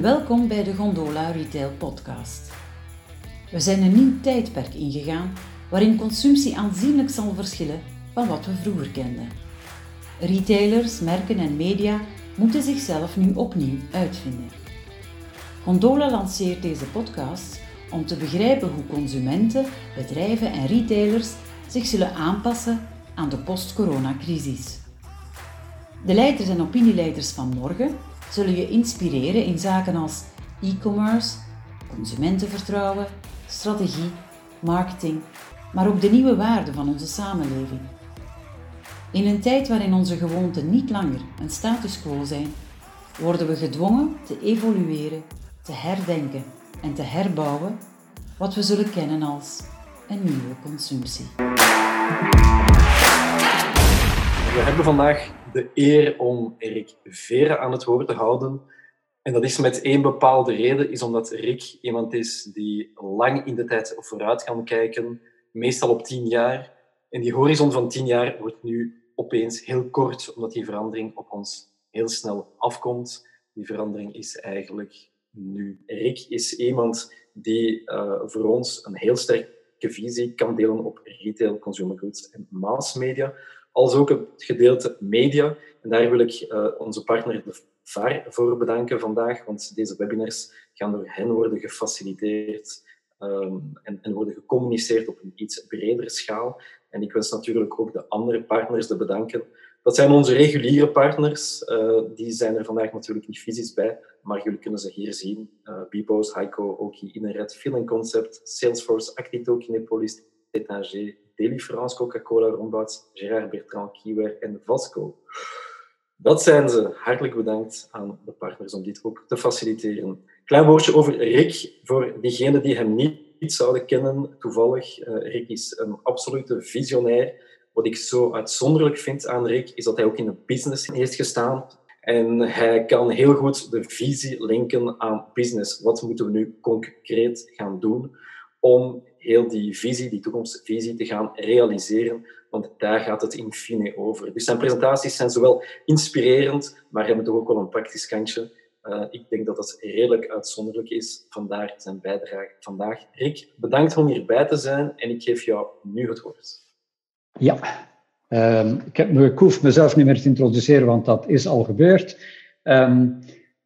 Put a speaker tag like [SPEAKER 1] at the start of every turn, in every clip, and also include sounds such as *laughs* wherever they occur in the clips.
[SPEAKER 1] welkom bij de Gondola Retail Podcast. We zijn een nieuw tijdperk ingegaan waarin consumptie aanzienlijk zal verschillen van wat we vroeger kenden. Retailers, merken en media moeten zichzelf nu opnieuw uitvinden. Gondola lanceert deze podcast om te begrijpen hoe consumenten, bedrijven en retailers zich zullen aanpassen aan de post-corona-crisis. De leiders en opinieleiders van morgen zullen je inspireren in zaken als e-commerce, consumentenvertrouwen, strategie, marketing, maar ook de nieuwe waarden van onze samenleving. In een tijd waarin onze gewoonten niet langer een status quo zijn, worden we gedwongen te evolueren, te herdenken en te herbouwen wat we zullen kennen als een nieuwe consumptie.
[SPEAKER 2] We hebben vandaag de eer om Erik Veren aan het woord te houden. En dat is met één bepaalde reden, is omdat Rick iemand is die lang in de tijd vooruit kan kijken, meestal op tien jaar. En die horizon van tien jaar wordt nu opeens heel kort, omdat die verandering op ons heel snel afkomt. Die verandering is eigenlijk nu. Rick is iemand die uh, voor ons een heel sterke visie kan delen op retail, consumer goods en mass media als ook het gedeelte media. En daar wil ik uh, onze partner de VAR voor bedanken vandaag, want deze webinars gaan door hen worden gefaciliteerd um, en, en, worden gecommuniceerd op een iets bredere schaal. En ik wens natuurlijk ook de andere partners te bedanken. Dat zijn onze reguliere partners. Uh, die zijn er vandaag natuurlijk niet fysisch bij, maar jullie kunnen ze hier zien. Uh, Bipos, Heiko, Oki, Innerred, Feeling Concept, Salesforce, Actito, Kinepolis, Etager, Daily France, Coca-Cola, Rombouts, Gerard Bertrand, Kiwer en Vasco. Dat zijn ze. Hartelijk bedankt aan de partners om dit ook te faciliteren. Klein woordje over Rick, voor diegenen die hem niet, zouden kennen. Toevallig, uh, Rick is een absolute visionair. Wat ik zo uitzonderlijk vind aan Rick, is dat hij ook in de business heeft gestaan. En hij kan heel goed de visie linken aan business. Wat moeten we nu concreet gaan doen om heel die visie, die toekomstvisie, te gaan realiseren. Want daar gaat het in fine over. Dus zijn presentaties zijn zowel inspirerend, maar hebben toch ook wel een praktisch kantje. Uh, ik denk dat dat redelijk uitzonderlijk is. Vandaar zijn bijdrage vandaag. Rick, bedankt om hierbij te zijn en ik geef jou nu het woord.
[SPEAKER 3] Ja, uh, ik, heb, ik hoef mezelf niet meer te introduceren, want dat is al gebeurd. Um,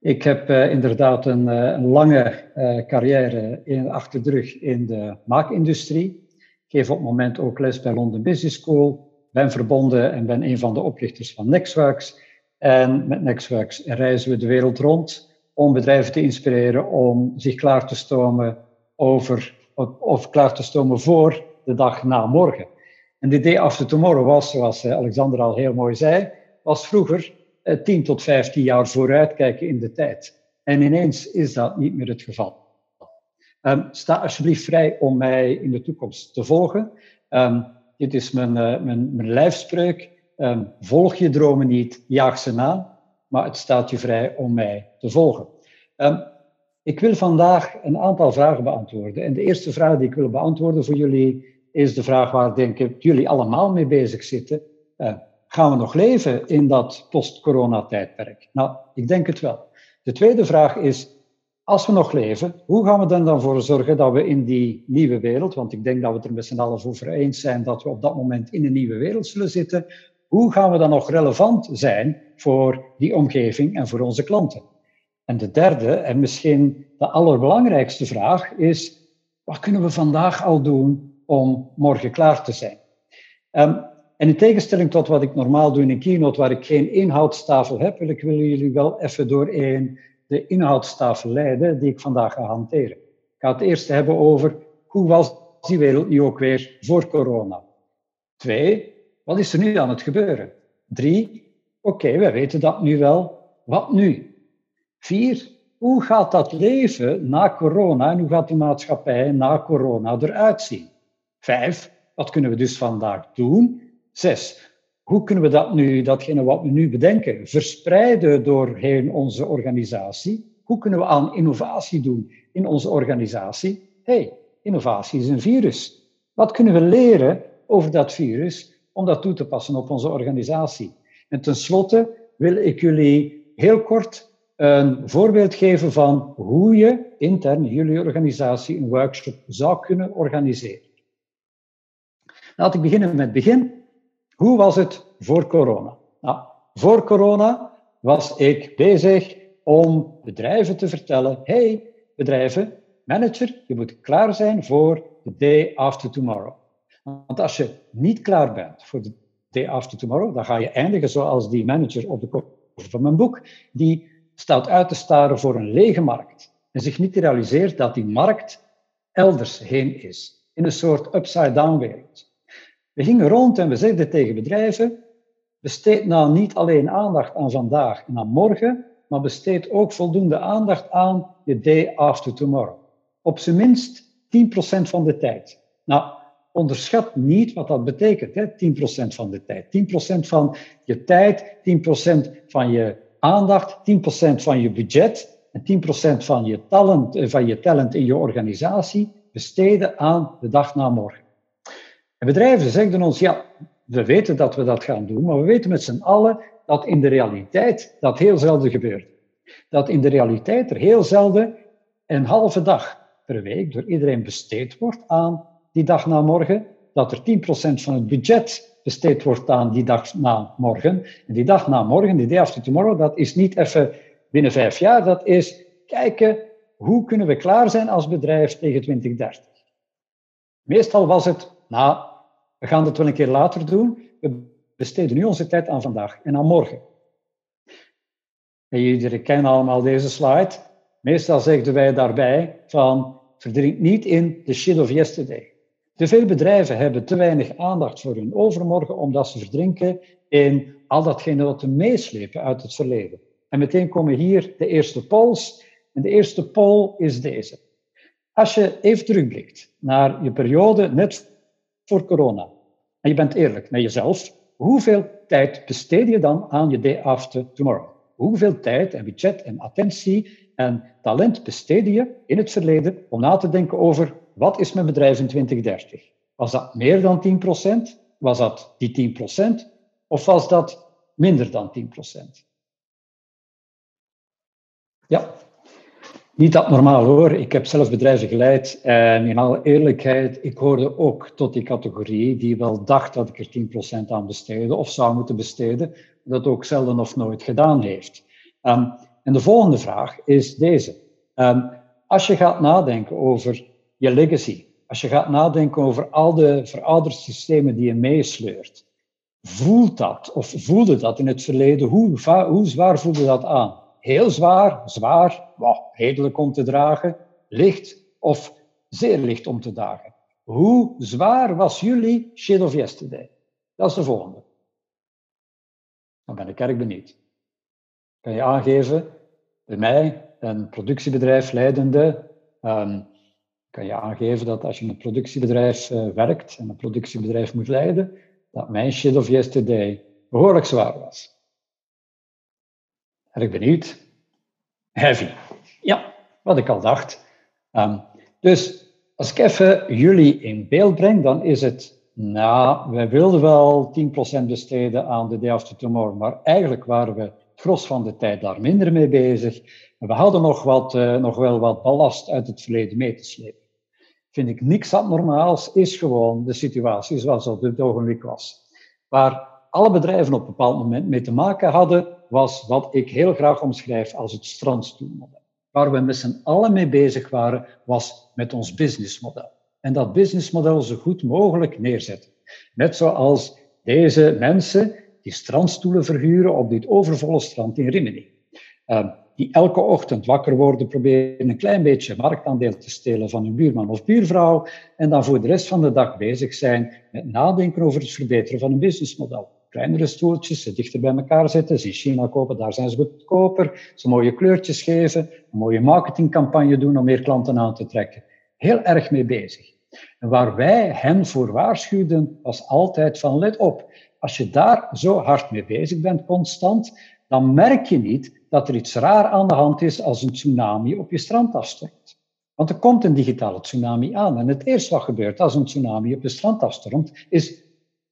[SPEAKER 3] ik heb uh, inderdaad een, uh, een lange uh, carrière in, achter de rug in de maakindustrie. Ik geef op het moment ook les bij London Business School. Ben verbonden en ben een van de oprichters van Nextworks. En met Nextworks reizen we de wereld rond om bedrijven te inspireren om zich klaar te stomen over, of klaar te stomen voor de dag na morgen. En de day after tomorrow was, zoals Alexander al heel mooi zei, was vroeger 10 tot 15 jaar vooruitkijken in de tijd. En ineens is dat niet meer het geval. Um, sta alsjeblieft vrij om mij in de toekomst te volgen. Um, dit is mijn, uh, mijn, mijn lijfspreuk. Um, volg je dromen niet, jaag ze na, maar het staat je vrij om mij te volgen. ik wil vandaag een aantal vragen beantwoorden. En de eerste vraag die ik wil beantwoorden voor jullie is de vraag waar denk ik jullie allemaal mee bezig zitten. Gaan we nog leven in dat post-corona-tijdperk? Nou, ik denk het wel. De tweede vraag is, als we nog leven, hoe gaan we er dan voor zorgen dat we in die nieuwe wereld, want ik denk dat we het er met z'n allen over eens zijn dat we op dat moment in een nieuwe wereld zullen zitten, hoe gaan we dan nog relevant zijn voor die omgeving en voor onze klanten? En de derde, en misschien de allerbelangrijkste vraag, is, wat kunnen we vandaag al doen om morgen klaar te zijn? Um, en in tegenstelling tot wat ik normaal doe in een keynote, waar ik geen inhoudstafel heb, wil ik willen jullie wel even doorheen de inhoudstafel leiden die ik vandaag ga hanteren. Ik ga het eerst hebben over hoe was die wereld nu ook weer voor corona. Twee, wat is er nu aan het gebeuren? Drie, oké, we weten dat nu wel. Wat nu? Vier, hoe gaat dat leven na corona en hoe gaat de maatschappij na corona eruit zien? Vijf, wat kunnen we dus vandaag doen Zes, hoe kunnen we dat nu, datgene wat we nu bedenken, verspreiden doorheen onze organisatie? Hoe kunnen we aan innovatie doen in onze organisatie? hey, innovatie is een virus. Wat kunnen we leren over dat virus om dat toe te passen op onze organisatie? En tenslotte wil ik jullie heel kort een voorbeeld geven van hoe je intern in jullie organisatie een workshop zou kunnen organiseren. Laat ik beginnen met het begin. Hoe was het voor corona? Nou, voor corona was ik bezig om bedrijven te vertellen: hey, bedrijven, manager, je moet klaar zijn voor the day after tomorrow. Want als je niet klaar bent voor de day after tomorrow, dan ga je eindigen zoals die manager op de kop van mijn boek, die staat uit te staren voor een lege markt en zich niet realiseert dat die markt elders heen is, in een soort upside-down wereld. We gingen rond en we zeiden tegen bedrijven, besteed nou niet alleen aandacht aan vandaag en aan morgen, maar besteed ook voldoende aandacht aan je day after tomorrow. Op zijn minst 10% van de tijd. Nou, onderschat niet wat dat betekent, hè? 10% van de tijd. 10% van je tijd, 10% van je aandacht, 10% van je budget en 10% van je, talent, eh, van je talent in je organisatie besteden aan de dag na morgen. En bedrijven zeggen ons, ja, we weten dat we dat gaan doen, maar we weten met z'n allen dat in de realiteit dat heel zelden gebeurt. Dat in de realiteit er heel zelden een halve dag per week door iedereen besteed wordt aan die dag na morgen, dat er 10% van het budget besteed wordt aan die dag na morgen. En die dag na morgen, die day after tomorrow, dat is niet even binnen vijf jaar, dat is kijken hoe kunnen we klaar zijn als bedrijf tegen 2030. Meestal was het, nou, we gaan het wel een keer later doen. We besteden nu onze tijd aan vandaag en aan morgen. En jullie kennen allemaal deze slide. Meestal zeggen wij daarbij van, verdrink niet in the shit of yesterday. Te veel bedrijven hebben te weinig aandacht voor hun overmorgen, omdat ze verdrinken in al datgene wat ze meeslepen uit het verleden. En meteen komen hier de eerste polls. En de eerste poll is deze. Als je even terugblikt naar je periode net voor corona, en je bent eerlijk met jezelf, hoeveel tijd besteed je dan aan je day after tomorrow? Hoeveel tijd en budget en attentie en talent besteed je in het verleden om na te denken over wat is mijn bedrijf in 2030? Was dat meer dan 10%? Was dat die 10%? Of was dat minder dan 10%? Ja, niet abnormaal hoor. Ik heb zelf bedrijven geleid en in alle eerlijkheid, ik hoorde ook tot die categorie die wel dacht dat ik er 10% aan besteedde of zou moeten besteden, dat ook zelden of nooit gedaan heeft. Um, en de volgende vraag is deze. Um, als je gaat nadenken over je legacy, als je gaat nadenken over al de verouderde systemen die je meesleurt, voelt dat of voelde dat in het verleden? Hoe, hoe zwaar voelde dat aan? Heel zwaar, zwaar, wow, redelijk om te dragen, licht of zeer licht om te dragen. Hoe zwaar was jullie shit of yesterday? Dat is de volgende. Dan ben ik erg benieuwd. Kan je aangeven, bij mij, een productiebedrijf leidende, um, kan je aangeven dat als je in een productiebedrijf uh, werkt en een productiebedrijf moet leiden, dat mijn shit of yesterday behoorlijk zwaar was. Erg benieuwd. Heavy. Ja, wat ik al dacht. Um, dus als ik even jullie in beeld breng, dan is het, nou, wij wilden wel 10% besteden aan de day after tomorrow, maar eigenlijk waren we het gros van de tijd daar minder mee bezig. We hadden nog, wat, uh, nog wel wat ballast uit het verleden mee te slepen. Vind ik niks abnormaals, is gewoon de situatie zoals dat op dit ogenblik was. Waar alle bedrijven op een bepaald moment mee te maken hadden, was wat ik heel graag omschrijf als het strandstoelmodel. Waar we met z'n allen mee bezig waren, was met ons businessmodel. En dat businessmodel zo goed mogelijk neerzetten. Net zoals deze mensen die strandstoelen verhuren op dit overvolle strand in Rimini. Uh, die elke ochtend wakker worden, proberen een klein beetje marktaandeel te stelen van hun buurman of buurvrouw en dan voor de rest van de dag bezig zijn met nadenken over het verbeteren van een businessmodel kleinere stoeltjes, ze dichter bij elkaar zetten, ze in China kopen, daar zijn ze goedkoper, ze mooie kleurtjes geven, een mooie marketingcampagne doen om meer klanten aan te trekken. Heel erg mee bezig. En waar wij hen voor waarschuwden, was altijd van let op, als je daar zo hard mee bezig bent, constant, dan merk je niet dat er iets raar aan de hand is als een tsunami op je strand afstort. Want er komt een digitale tsunami aan. En het eerste wat gebeurt als een tsunami op je strand afstormt, is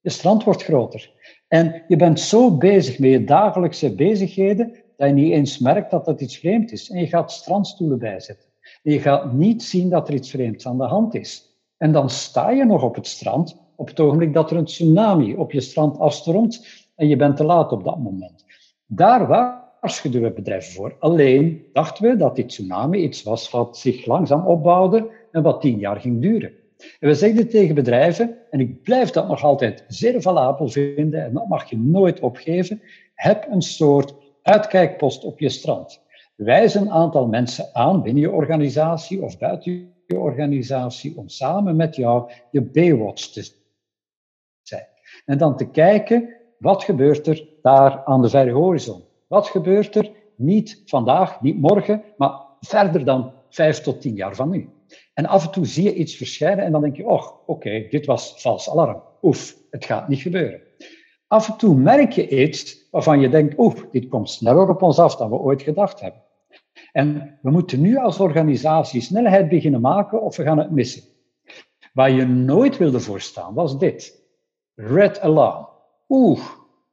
[SPEAKER 3] je strand wordt groter. En je bent zo bezig met je dagelijkse bezigheden dat je niet eens merkt dat dat iets vreemd is. En je gaat strandstoelen bijzetten. En je gaat niet zien dat er iets vreemds aan de hand is. En dan sta je nog op het strand op het ogenblik dat er een tsunami op je strand afstormt en je bent te laat op dat moment. Daar waarschuwden we bedrijven voor. Alleen dachten we dat die tsunami iets was wat zich langzaam opbouwde en wat tien jaar ging duren. En we zeggen tegen bedrijven, en ik blijf dat nog altijd zeer valabel vinden, en dat mag je nooit opgeven, heb een soort uitkijkpost op je strand. Wijs een aantal mensen aan binnen je organisatie of buiten je organisatie om samen met jou je Baywatch te zijn. En dan te kijken, wat gebeurt er daar aan de verre horizon? Wat gebeurt er niet vandaag, niet morgen, maar verder dan vijf tot tien jaar van nu? En af en toe zie je iets verschijnen en dan denk je, oh, oké, dit was vals alarm. Oef, het gaat niet gebeuren. Af en toe merk je iets waarvan je denkt, oef, dit komt sneller op ons af dan we ooit gedacht hebben. En we moeten nu als organisatie snelheid beginnen maken of we gaan het missen. Waar je nooit wilde voorstaan was dit. Red alarm. Oeh,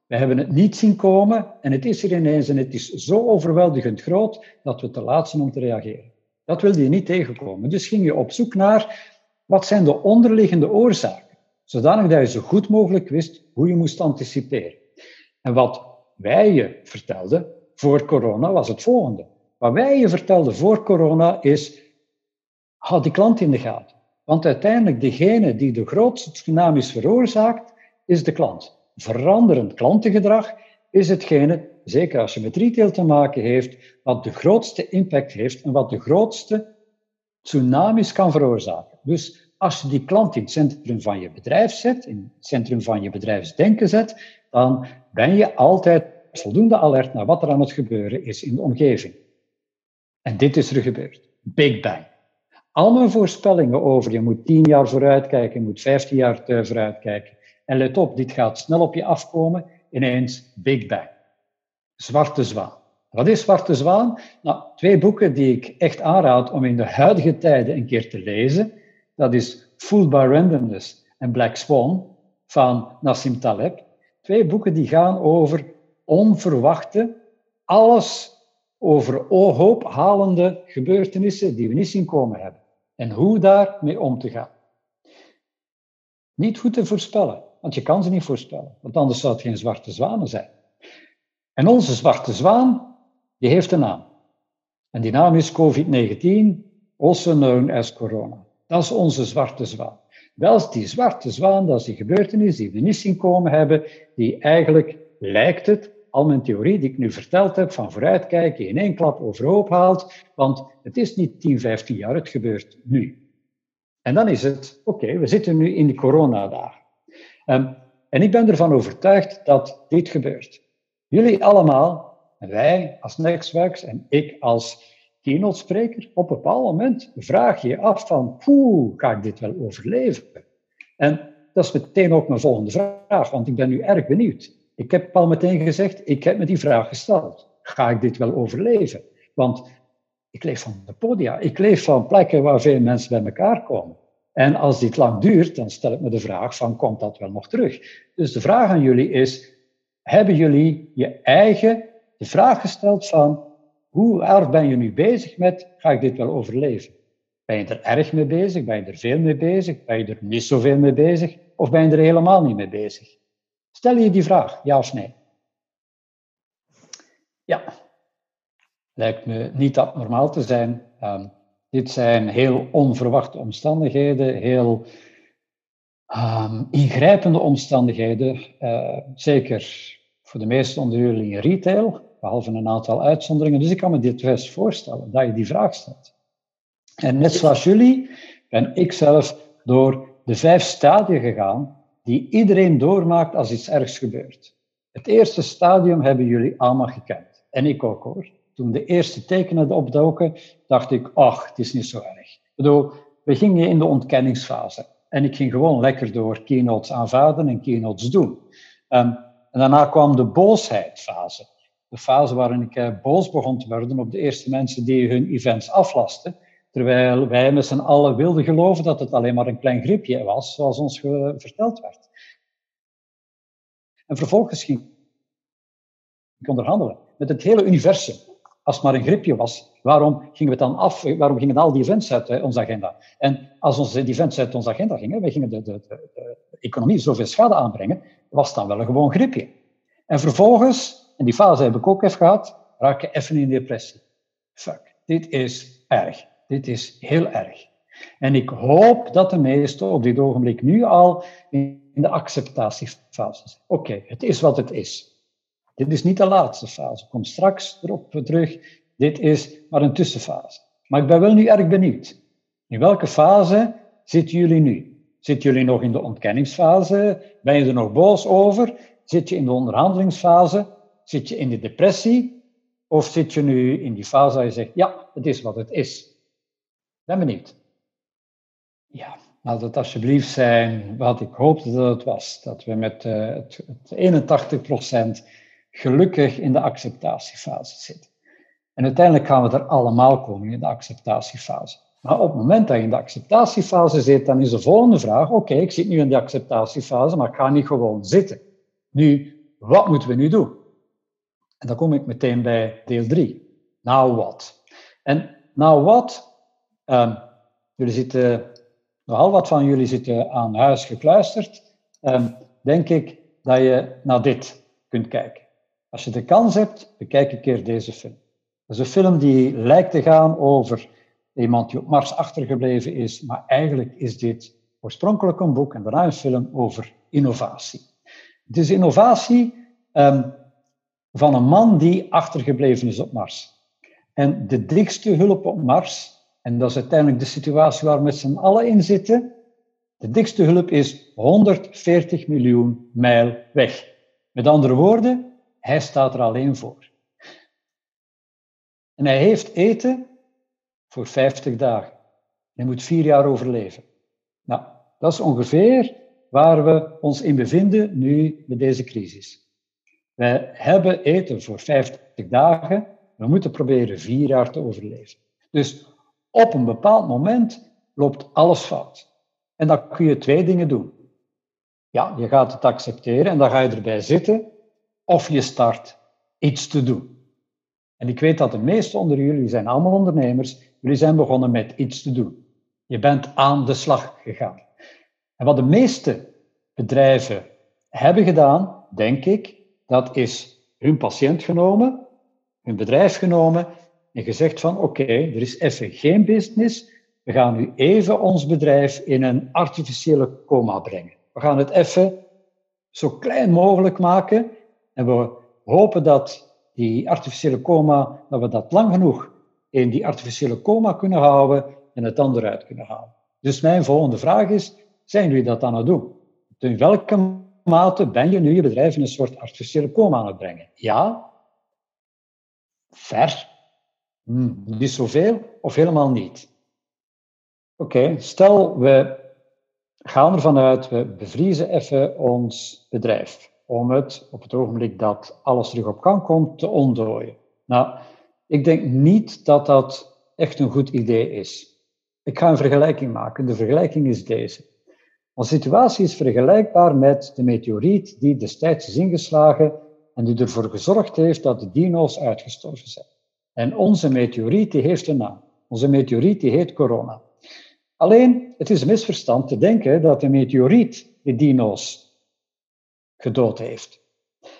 [SPEAKER 3] we hebben het niet zien komen en het is er ineens en het is zo overweldigend groot dat we te laat zijn om te reageren. Dat wilde je niet tegenkomen. Dus ging je op zoek naar wat zijn de onderliggende oorzaken, zodanig dat je zo goed mogelijk wist hoe je moest anticiperen. En wat wij je vertelden voor corona was het volgende. Wat wij je vertelden voor corona is, houd die klant in de gaten. Want uiteindelijk, degene die de grootste tsunamis veroorzaakt, is de klant. Veranderend klantengedrag is hetgene, zeker als je met retail te maken heeft, wat de grootste impact heeft en wat de grootste tsunamis kan veroorzaken. Dus als je die klant in het centrum van je bedrijf zet, in het centrum van je bedrijfsdenken zet, dan ben je altijd voldoende alert naar wat er aan het gebeuren is in de omgeving. En dit is er gebeurd. Big Bang. Al mijn voorspellingen over je moet tien jaar vooruitkijken, je moet vijftien jaar vooruitkijken. En let op, dit gaat snel op je afkomen. Ineens Big Bang. Zwarte Zwaan. Wat is Zwarte Zwaan? Nou, twee boeken die ik echt aanraad om in de huidige tijden een keer te lezen. Dat is Fooled by Randomness en Black Swan van Nassim Taleb. Twee boeken die gaan over onverwachte, alles over halende gebeurtenissen die we niet zien komen hebben en hoe daarmee om te gaan. Niet goed te voorspellen, want je kan ze niet voorspellen, want anders zou het geen zwarte zwanen zijn. En onze zwarte zwaan, die heeft een naam. En die naam is COVID-19, also known as corona. Dat is onze zwarte zwaan. Dat is die zwarte zwaan, dat is die gebeurtenis die we niet zien komen hebben, die eigenlijk, lijkt het, al mijn theorie die ik nu verteld heb, van vooruitkijken, in één klap overhoop haalt, want het is niet 10, 15 jaar, het gebeurt nu. En dan is het, oké, we zitten nu in de coronadagen. Um, en ik ben ervan overtuigd dat dit gebeurt. Jullie allemaal, wij als Nextworks en ik als keynote spreker, op een bepaald moment vraag je je af van, hoe ga ik dit wel overleven? En dat is meteen ook mijn volgende vraag, want ik ben nu erg benieuwd. Ik heb al meteen gezegd, ik heb me die vraag gesteld. Ga ik dit wel overleven? Want ik leef van de podia. Ik leef van plekken waar veel mensen bij elkaar komen. En als dit lang duurt, dan stel ik me de vraag van, komt dat wel nog terug? Dus de vraag aan jullie is, hebben jullie je eigen de vraag gesteld van, hoe erg ben je nu bezig met, ga ik dit wel overleven? Ben je er erg mee bezig? Ben je er veel mee bezig? Ben je er niet zoveel mee bezig? Of ben je er helemaal niet mee bezig? Stel je die vraag, ja of nee? Ja, lijkt me niet abnormaal te zijn. Uh, dit zijn heel onverwachte omstandigheden, heel um, ingrijpende omstandigheden. Uh, zeker voor de meeste onder jullie in retail, behalve een aantal uitzonderingen. Dus ik kan me dit best voorstellen, dat je die vraag stelt. En net zoals jullie ben ik zelf door de vijf stadia gegaan die iedereen doormaakt als iets ergs gebeurt. Het eerste stadium hebben jullie allemaal gekend. En ik ook hoor. Toen de eerste tekenen opdoken, dacht ik, ach, het is niet zo erg. Ik bedoel, we gingen in de ontkenningsfase. En ik ging gewoon lekker door keynotes aanvaarden en keynotes doen. Um, en daarna kwam de boosheidfase. De fase waarin ik uh, boos begon te worden op de eerste mensen die hun events aflasten. Terwijl wij met z'n allen wilden geloven dat het alleen maar een klein gripje was, zoals ons verteld werd. En vervolgens ging ik onderhandelen met het hele universum. Als het maar een gripje was, waarom gingen we dan af? Waarom gingen al die events uit uh, onze agenda? En als onze events uit onze agenda gingen, wij gingen de, de, de economie zoveel schade aanbrengen, was dan wel een gewoon gripje. En vervolgens, en die fase heb ik ook even gehad, raak je even in depressie. Fuck, dit is erg. Dit is heel erg. En ik hoop dat de meesten op dit ogenblik nu al in de acceptatiefase zijn. Oké, het is wat het is. Dit is niet de laatste fase. Ik kom straks erop terug. Dit is maar een tussenfase. Maar ik ben wel nu erg benieuwd. In welke fase zitten jullie nu? Zitten jullie nog in de ontkenningsfase? Ben je er nog boos over? Zit je in de onderhandelingsfase? Zit je in de depressie? Of zit je nu in die fase waar je zegt, ja, het is wat het is? Ben benieuwd. Ja, laat het alsjeblieft zijn wat ik hoopte dat het was. Dat we met het, het 81% gelukkig in de acceptatiefase zitten. En uiteindelijk gaan we er allemaal komen in de acceptatiefase. Maar op het moment dat je in de acceptatiefase zit, dan is de volgende vraag: oké, ik zit nu in de acceptatiefase, maar ik ga niet gewoon zitten. Nu, wat moeten we nu doen? En dan kom ik meteen bij deel 3. Nou wat? En nou wat? Um, jullie zitten, nogal wat van jullie zitten aan huis gekluisterd. Um, denk ik dat je naar dit kunt kijken. Als je de kans hebt, bekijk een keer deze film. Dat is een film die lijkt te gaan over iemand die op Mars achtergebleven is, maar eigenlijk is dit oorspronkelijk een boek en daarna een film over innovatie. Het is innovatie um, van een man die achtergebleven is op Mars. En de dichtste hulp op Mars, en dat is uiteindelijk de situatie waar we met z'n allen in zitten, de dichtste hulp is 140 miljoen mijl weg. Met andere woorden, hij staat er alleen voor. En hij heeft eten voor 50 dagen. Hij moet vier jaar overleven. Nou, dat is ongeveer waar we ons in bevinden nu met deze crisis. Wij hebben eten voor 50 dagen. We moeten proberen vier jaar te overleven. Dus op een bepaald moment loopt alles fout. En dan kun je twee dingen doen. Ja, je gaat het accepteren en dan ga je erbij zitten. Of je start iets te doen. En ik weet dat de meesten onder jullie zijn allemaal ondernemers. Jullie zijn begonnen met iets te doen. Je bent aan de slag gegaan. En wat de meeste bedrijven hebben gedaan, denk ik, dat is hun patiënt genomen, hun bedrijf genomen en gezegd van oké, er is even geen business, we gaan nu even ons bedrijf in een artificiële coma brengen. We gaan het even zo klein mogelijk maken en we hopen dat die artificiële coma, dat we dat lang genoeg in die artificiële coma kunnen houden en het dan eruit kunnen halen. Dus mijn volgende vraag is, zijn jullie dat aan het doen? In welke mate ben je nu je bedrijf in een soort artificiële coma aan het brengen? Ja? Ver? Hmm, niet zoveel of helemaal niet? Oké, stel we gaan ervan uit, we bevriezen even ons bedrijf om het op het ogenblik dat alles terug op gang komt te ontdooien. Nou, ik denk niet dat dat echt een goed idee is. Ik ga een vergelijking maken. De vergelijking is deze. Onze situatie is vergelijkbaar met de meteoriet die destijds is ingeslagen en die ervoor gezorgd heeft dat de dino's uitgestorven zijn. En onze meteoriet die heeft een naam. Onze meteoriet die heet corona. Alleen, het is een misverstand te denken dat de meteoriet de dino's gedood heeft.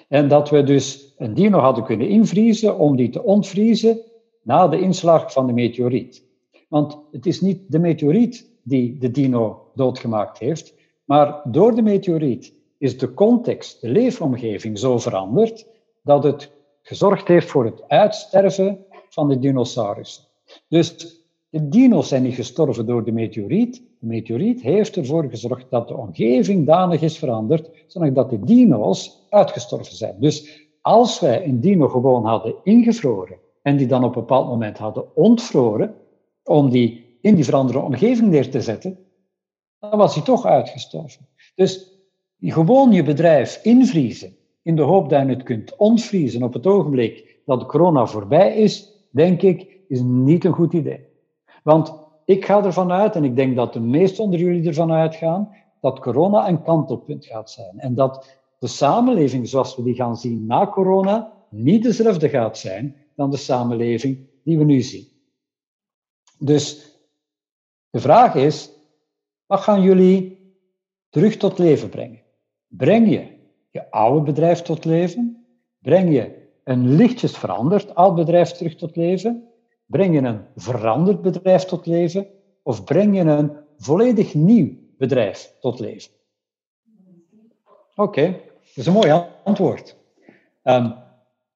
[SPEAKER 3] En dat we dus een dino hadden kunnen invriezen om die te ontvriezen na de inslag van de meteoriet. Want het is niet de meteoriet die de dino doodgemaakt heeft, maar door de meteoriet is de context, de leefomgeving zo veranderd dat het gezorgd heeft voor het uitsterven van de dinosaurussen. Dus de dino's zijn niet gestorven door de meteoriet. Meteoriet heeft ervoor gezorgd dat de omgeving danig is veranderd, zodat de dino's uitgestorven zijn. Dus als wij een dino gewoon hadden ingevroren en die dan op een bepaald moment hadden ontvroren, om die in die veranderde omgeving neer te zetten, dan was hij toch uitgestorven. Dus gewoon je bedrijf invriezen in de hoop dat je het kunt ontvriezen op het ogenblik dat de corona voorbij is, denk ik, is niet een goed idee. Want ik ga ervan uit, en ik denk dat de meesten onder jullie ervan uitgaan, dat corona een kantelpunt gaat zijn. En dat de samenleving zoals we die gaan zien na corona niet dezelfde gaat zijn dan de samenleving die we nu zien. Dus de vraag is, wat gaan jullie terug tot leven brengen? Breng je je oude bedrijf tot leven? Breng je een lichtjes veranderd oud bedrijf terug tot leven? Breng je een veranderd bedrijf tot leven? Of breng je een volledig nieuw bedrijf tot leven? Oké, dat is een mooi antwoord. Um,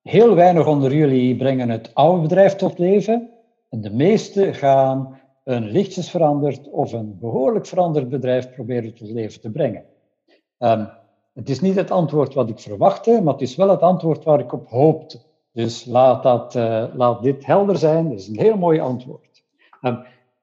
[SPEAKER 3] heel weinig onder jullie brengen het oude bedrijf tot leven. En de meeste gaan een lichtjes veranderd of een behoorlijk veranderd bedrijf proberen tot leven te brengen. Um, het is niet het antwoord wat ik verwachtte, maar het is wel het antwoord waar ik op hoopte. Dus laat, dat, uh, laat dit helder zijn. Dat is een heel mooi antwoord.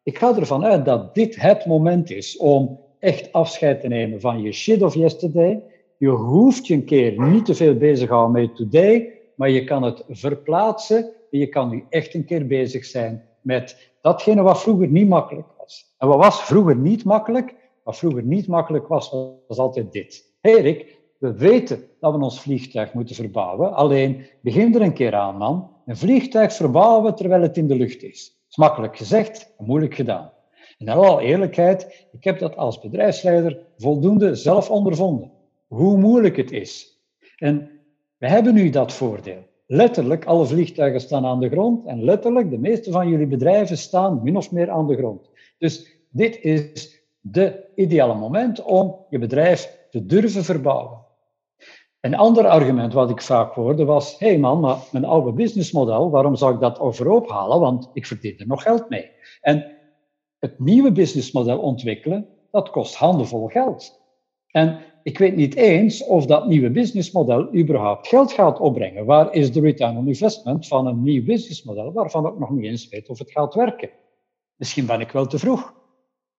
[SPEAKER 3] Ik ga ervan uit dat dit het moment is om echt afscheid te nemen van je shit of yesterday. Je hoeft je een keer niet te veel bezighouden met today, maar je kan het verplaatsen en je kan nu echt een keer bezig zijn met datgene wat vroeger niet makkelijk was. En wat was vroeger niet makkelijk? Wat vroeger niet makkelijk was, was altijd dit. Hey Rick, we weten dat we ons vliegtuig moeten verbouwen, alleen begin er een keer aan, man. Een vliegtuig verbouwen terwijl het in de lucht is. Is makkelijk gezegd, moeilijk gedaan. En in alle eerlijkheid, ik heb dat als bedrijfsleider voldoende zelf ondervonden. Hoe moeilijk het is. En we hebben nu dat voordeel. Letterlijk, alle vliegtuigen staan aan de grond en letterlijk, de meeste van jullie bedrijven staan min of meer aan de grond. Dus dit is de ideale moment om je bedrijf te durven verbouwen. Een ander argument wat ik vaak hoorde was: hé hey man, maar mijn oude businessmodel, waarom zou ik dat overhoop halen? Want ik verdien er nog geld mee. En het nieuwe businessmodel ontwikkelen, dat kost handenvol geld. En ik weet niet eens of dat nieuwe businessmodel überhaupt geld gaat opbrengen. Waar is de return on investment van een nieuw businessmodel waarvan ik nog niet eens weet of het gaat werken? Misschien ben ik wel te vroeg.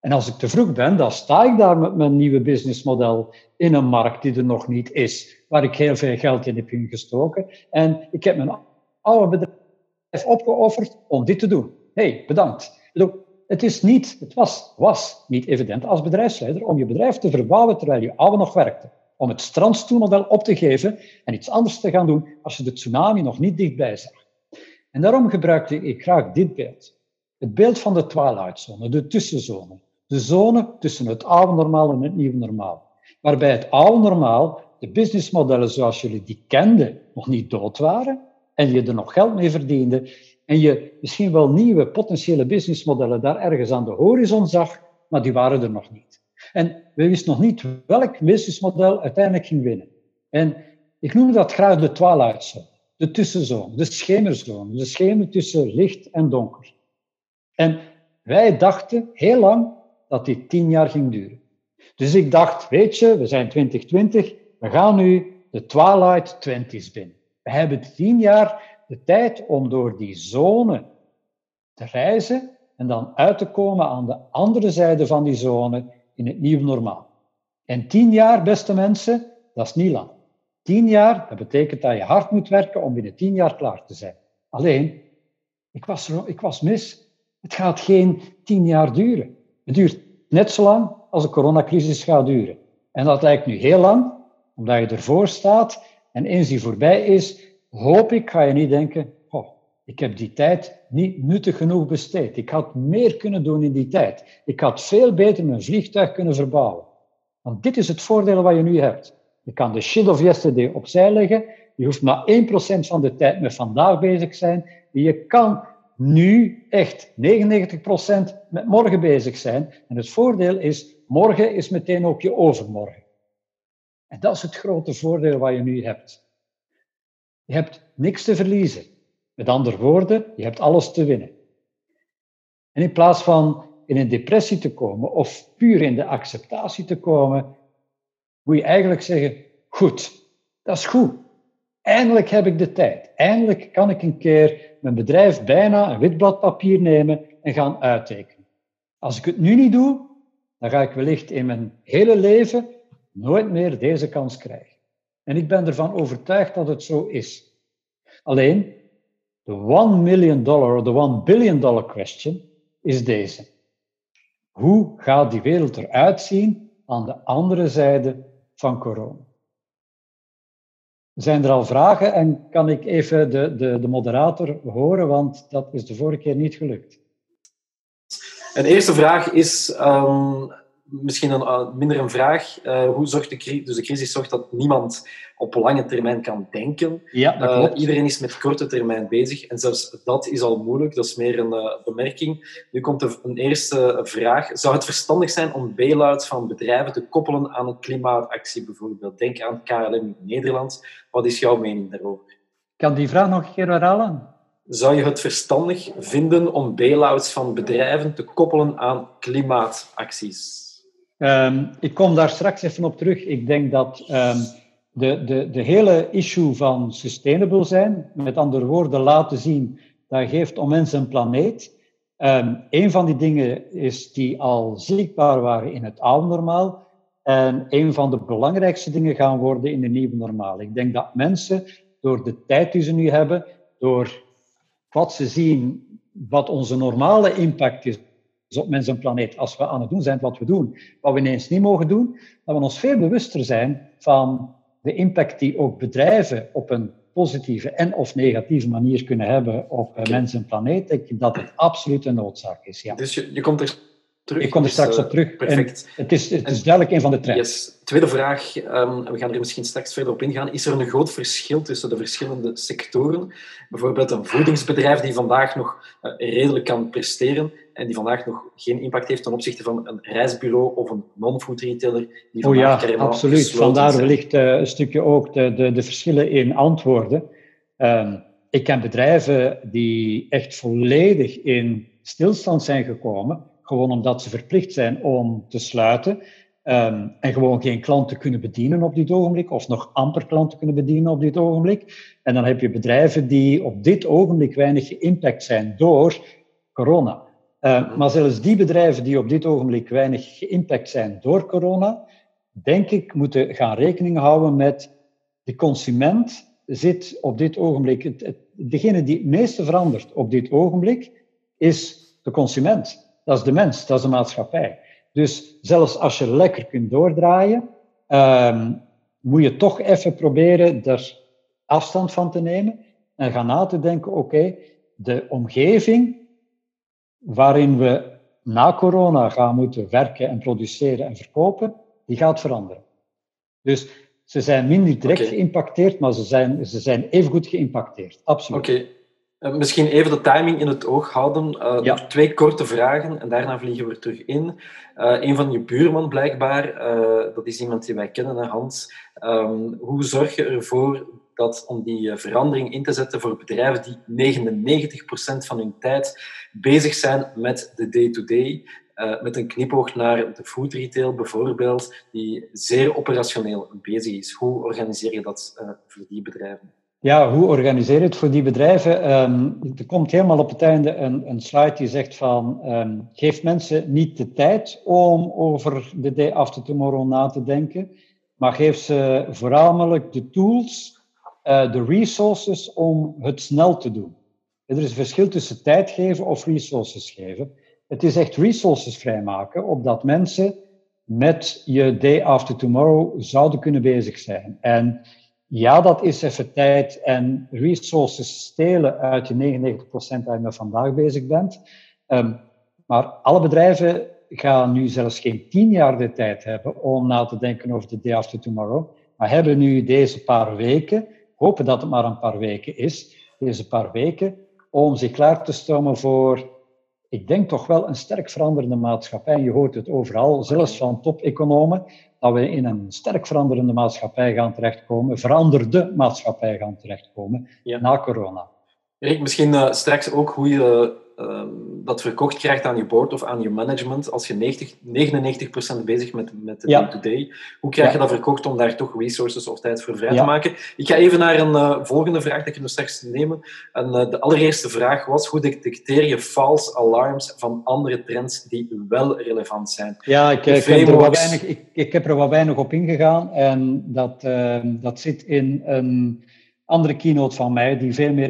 [SPEAKER 3] En als ik te vroeg ben, dan sta ik daar met mijn nieuwe businessmodel in een markt die er nog niet is, waar ik heel veel geld in heb ingestoken. En ik heb mijn oude bedrijf opgeofferd om dit te doen. hey, bedankt. Het, is niet, het was, was niet evident als bedrijfsleider om je bedrijf te verbouwen terwijl je oude nog werkte. Om het strandstoelmodel op te geven en iets anders te gaan doen als je de tsunami nog niet dichtbij zag. En daarom gebruikte ik graag dit beeld. Het beeld van de twilight zone, de tussenzone de zone tussen het oude normaal en het nieuwe normaal. Waarbij het oude normaal, de businessmodellen zoals jullie die kenden, nog niet dood waren en je er nog geld mee verdiende en je misschien wel nieuwe potentiële businessmodellen daar ergens aan de horizon zag, maar die waren er nog niet. En we wisten nog niet welk businessmodel uiteindelijk ging winnen. En ik noem dat graag de twilight zone, de tussenzone, de schemerzone, de schemer tussen licht en donker. En wij dachten heel lang dat dit tien jaar ging duren. Dus ik dacht, weet je, we zijn 2020, we gaan nu de Twilight Twenties binnen. We hebben tien jaar de tijd om door die zone te reizen en dan uit te komen aan de andere zijde van die zone in het nieuwe normaal. En tien jaar, beste mensen, dat is niet lang. Tien jaar, dat betekent dat je hard moet werken om binnen tien jaar klaar te zijn. Alleen, ik was, ik was mis. Het gaat geen tien jaar duren. Het duurt net zo lang als de coronacrisis gaat duren. En dat lijkt nu heel lang, omdat je ervoor staat. En eens die voorbij is, hoop ik, ga je niet denken, oh, ik heb die tijd niet nuttig genoeg besteed. Ik had meer kunnen doen in die tijd. Ik had veel beter mijn vliegtuig kunnen verbouwen. Want dit is het voordeel wat je nu hebt. Je kan de shit of yesterday opzij leggen. Je hoeft maar 1% van de tijd met vandaag bezig zijn. Je kan nu echt 99% met morgen bezig zijn. En het voordeel is, morgen is meteen ook je overmorgen. En dat is het grote voordeel wat je nu hebt. Je hebt niks te verliezen. Met andere woorden, je hebt alles te winnen. En in plaats van in een depressie te komen of puur in de acceptatie te komen, moet je eigenlijk zeggen: goed, dat is goed. Eindelijk heb ik de tijd. Eindelijk kan ik een keer mijn bedrijf bijna een wit blad papier nemen en gaan uittekenen. Als ik het nu niet doe, dan ga ik wellicht in mijn hele leven nooit meer deze kans krijgen. En ik ben ervan overtuigd dat het zo is. Alleen, de one million dollar of de one billion dollar question is deze. Hoe gaat die wereld eruit zien aan de andere zijde van corona? Zijn er al vragen en kan ik even de, de, de moderator horen, want dat is de vorige keer niet gelukt.
[SPEAKER 2] Een eerste vraag is um, misschien een, uh, minder een vraag. Uh, hoe zorgt de, dus de crisis zorgt dat niemand op lange termijn kan denken.
[SPEAKER 3] Ja, dat klopt.
[SPEAKER 2] Uh, iedereen is met korte termijn bezig en zelfs dat is al moeilijk. Dat is meer een bemerking. Nu komt er een eerste vraag. Zou het verstandig zijn om bailouts van bedrijven te koppelen aan een klimaatactie bijvoorbeeld? Denk aan KLM Nederland. Wat is jouw mening daarover?
[SPEAKER 3] Kan die vraag nog een keer herhalen?
[SPEAKER 2] Zou je het verstandig vinden om bailouts van bedrijven te koppelen aan klimaatacties?
[SPEAKER 3] Um, ik kom daar straks even op terug. Ik denk dat um, de, de, de hele issue van sustainable zijn, met andere woorden laten zien, dat geeft om mensen een planeet. Um, een van die dingen is die al zichtbaar waren in het oude normaal. En een van de belangrijkste dingen gaan worden in de nieuwe normaal. Ik denk dat mensen door de tijd die ze nu hebben, door wat ze zien, wat onze normale impact is op mensen planeet, als we aan het doen zijn wat we doen, wat we ineens niet mogen doen, dat we ons veel bewuster zijn van de impact die ook bedrijven op een positieve en of negatieve manier kunnen hebben op okay. mensen en planeet. Ik denk dat het absoluut een noodzaak is. Ja.
[SPEAKER 2] Dus je, je komt er terug.
[SPEAKER 3] Ik kom er straks
[SPEAKER 2] dus,
[SPEAKER 3] op terug.
[SPEAKER 2] Perfect.
[SPEAKER 3] En het is, het is duidelijk een van de trends.
[SPEAKER 2] Yes. Tweede vraag, um, we gaan er misschien straks verder op ingaan. Is er een groot verschil tussen de verschillende sectoren? Bijvoorbeeld een voedingsbedrijf die vandaag nog uh, redelijk kan presteren en die vandaag nog geen impact heeft ten opzichte van een reisbureau of een non-food retailer die
[SPEAKER 3] oh ja, absoluut. Vandaar wellicht uh, een stukje ook de, de, de verschillen in antwoorden. Um, ik ken bedrijven die echt volledig in stilstand zijn gekomen gewoon omdat ze verplicht zijn om te sluiten um, en gewoon geen klanten kunnen bedienen op dit ogenblik, of nog amper klanten kunnen bedienen op dit ogenblik. En dan heb je bedrijven die op dit ogenblik weinig geïmpact zijn door corona. Uh, maar zelfs die bedrijven die op dit ogenblik weinig geïmpact zijn door corona, denk ik, moeten gaan rekening houden met de consument zit op dit ogenblik, degene die het meeste verandert op dit ogenblik, is de consument. Dat is de mens, dat is de maatschappij. Dus zelfs als je lekker kunt doordraaien, um, moet je toch even proberen er afstand van te nemen en gaan na te denken, oké, de omgeving waarin we na corona gaan moeten werken en produceren en verkopen, die gaat veranderen. Dus ze zijn minder direct okay. geïmpacteerd, maar ze zijn, ze zijn evengoed geïmpacteerd. Absoluut.
[SPEAKER 2] Oké. Okay. Uh, misschien even de timing in het oog houden. Uh, ja. Twee korte vragen en daarna vliegen we er terug in. Uh, een van je buurman blijkbaar, dat is iemand die wij kennen, Hans. Um, hoe zorg je ervoor dat om die verandering in te zetten voor bedrijven die 99% van hun tijd bezig zijn met de day-to-day, -day, met een knipoog naar de food retail bijvoorbeeld, die zeer operationeel bezig is. Hoe organiseer je dat voor die bedrijven?
[SPEAKER 3] Ja, hoe organiseer je het voor die bedrijven? Um, er komt helemaal op het einde een, een slide die zegt van um, geef mensen niet de tijd om over de day after tomorrow na te denken, maar geef ze voornamelijk de tools, de resources om het snel te doen. Er is een verschil tussen tijd geven of resources geven. Het is echt resources vrijmaken, opdat mensen met je day after tomorrow zouden kunnen bezig zijn. En ja, dat is even tijd en resources stelen uit je 99% waar je met vandaag bezig bent. Um, maar alle bedrijven gaan nu zelfs geen tien jaar de tijd hebben om na te denken over de day after tomorrow. Maar hebben nu deze paar weken, hopen dat het maar een paar weken is, deze paar weken, om zich klaar te stomen voor, ik denk toch wel een sterk veranderende maatschappij. Je hoort het overal, zelfs van top-economen, dat we in een sterk veranderende maatschappij gaan terechtkomen, veranderde maatschappij gaan terechtkomen ja. na corona.
[SPEAKER 2] Erik, misschien uh, straks ook hoe je uh, dat verkocht krijgt aan je board of aan je management als je 90, 99% bezig bent met de ja. day-to-day. Hoe krijg je dat verkocht om daar toch resources of tijd voor vrij te maken? Ik ga even naar een uh, volgende vraag dat ik nog straks nemen. En de allereerste vraag was, hoe detecteer je false alarms van andere trends die wel relevant zijn?
[SPEAKER 3] Ja, ik, ik, heb, er wat weinig, ik, ik heb er wat weinig op ingegaan en dat, dat zit in een andere keynote van mij die veel meer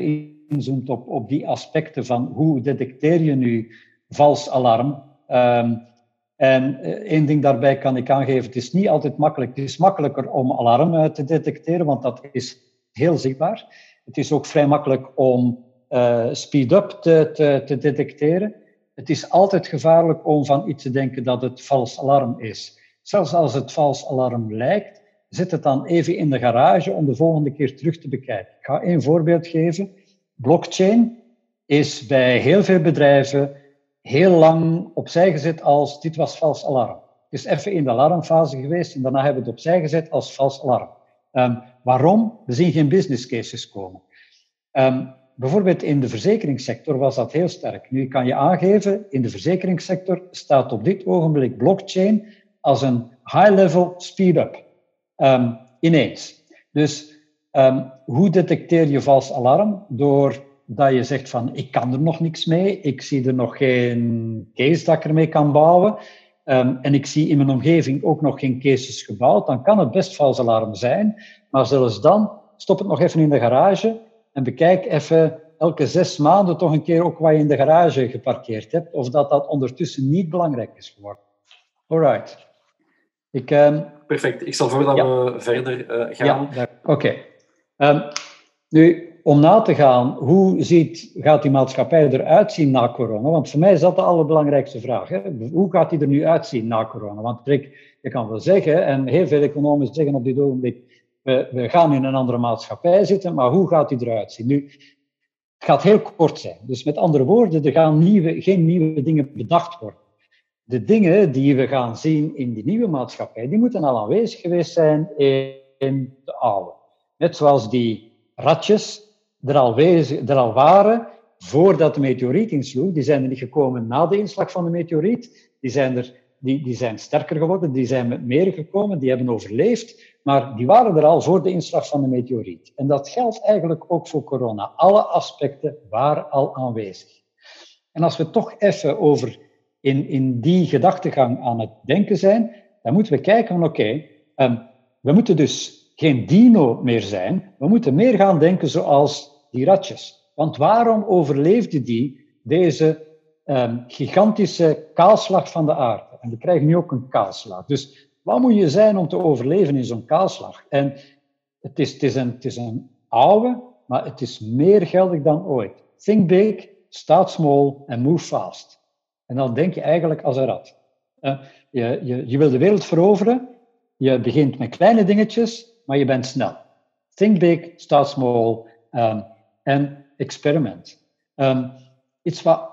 [SPEAKER 3] inzoomt op, op die aspecten van hoe detecteer je nu vals alarm. Um, en één ding daarbij kan ik aangeven, het is niet altijd makkelijk. Het is makkelijker om alarm te detecteren, want dat is heel zichtbaar. Het is ook vrij makkelijk om uh, speed-up te, te, te, detecteren. Het is altijd gevaarlijk om van iets te denken dat het vals alarm is. Zelfs als het vals alarm lijkt, zet het dan even in de garage om de volgende keer terug te bekijken. Ik ga één voorbeeld geven. Blockchain is bij heel veel bedrijven heel lang opzij gezet als dit was vals alarm. Het is even in de alarmfase geweest en daarna hebben we het opzij gezet als vals alarm. Um, waarom? We zien geen business cases komen. Um, bijvoorbeeld in de verzekeringssector was dat heel sterk. Nu kan je aangeven, in de verzekeringssector staat op dit ogenblik blockchain als een high-level speed-up. Um, ineens. Dus hoe detecteer je vals alarm? Door dat je zegt van ik kan er nog niks mee, ik zie er nog geen case dat ik ermee kan bouwen um, en ik zie in mijn omgeving ook nog geen cases gebouwd, dan kan het best vals alarm zijn. Maar zelfs dan, stop het nog even in de garage en bekijk even elke zes maanden toch een keer ook wat je in de garage geparkeerd hebt, of dat dat ondertussen niet belangrijk is geworden. Alright.
[SPEAKER 2] Ik, um, Perfect. Ik zal voordat we verder uh, gaan.
[SPEAKER 3] Ja, oké. Okay. Um, nu, om na te gaan, hoe ziet, gaat die maatschappij eruit zien na corona? Want voor mij is dat de allerbelangrijkste vraag. Hè? Hoe gaat die er nu uitzien na corona? Want Rick, je kan wel zeggen, en heel veel economen zeggen op dit ogenblik, we, we gaan in een andere maatschappij zitten, maar hoe gaat die eruit zien? Nu, het gaat heel kort zijn. Dus met andere woorden, er gaan nieuwe, geen nieuwe dingen bedacht worden. De dingen die we gaan zien in die nieuwe maatschappij, die moeten al aanwezig geweest zijn in de oude. Net zoals die ratjes er al, er al waren voordat de meteoriet insloeg. Die zijn er niet gekomen na de inslag van de meteoriet. Die zijn, er, die, die zijn sterker geworden, die zijn met meer gekomen, die hebben overleefd. Maar die waren er al voor de inslag van de meteoriet. En dat geldt eigenlijk ook voor corona. Alle aspecten waren al aanwezig. En als we toch even over in, in die gedachtegang aan het denken zijn, dan moeten we kijken van oké, ehm, we moeten dus geen dino meer zijn. We moeten meer gaan denken zoals die ratjes. Want waarom overleefde die deze um, gigantische kaalslag van de aarde? En we krijgen nu ook een kaalslag. Dus wat moet je zijn om te overleven in zo'n kaalslag? En het is, het, is een, het is een oude, maar het is meer geldig dan ooit. Think big, start small en move fast. En dan denk je eigenlijk als een rat. Uh, je, je, je wil de wereld veroveren, je begint met kleine dingetjes, maar je bent snel. Think big, start small um, en experiment. Um, iets wat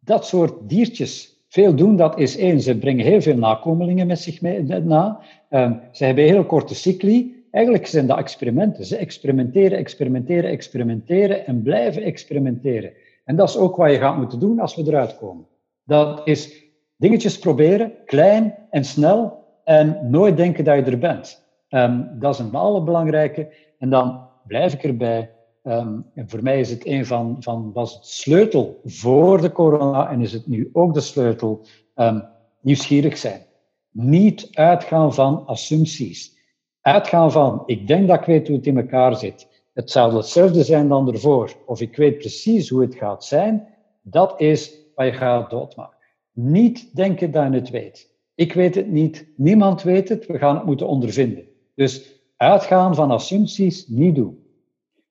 [SPEAKER 3] dat soort diertjes veel doen, dat is één, ze brengen heel veel nakomelingen met zich mee, na. Um, ze hebben heel korte cycli. Eigenlijk zijn dat experimenten. Ze experimenteren, experimenteren, experimenteren en blijven experimenteren. En dat is ook wat je gaat moeten doen als we eruit komen. Dat is dingetjes proberen, klein en snel, en nooit denken dat je er bent. Um, dat is een allerbelangrijke. En dan blijf ik erbij, Um, en voor mij is het een van, van, was het sleutel voor de corona en is het nu ook de sleutel, um, nieuwsgierig zijn. Niet uitgaan van assumpties. Uitgaan van, ik denk dat ik weet hoe het in elkaar zit. Het zou hetzelfde zijn dan ervoor. Of ik weet precies hoe het gaat zijn. Dat is wat je gaat doodmaken. Niet denken dat je het weet. Ik weet het niet. Niemand weet het. We gaan het moeten ondervinden. Dus uitgaan van assumpties niet doen.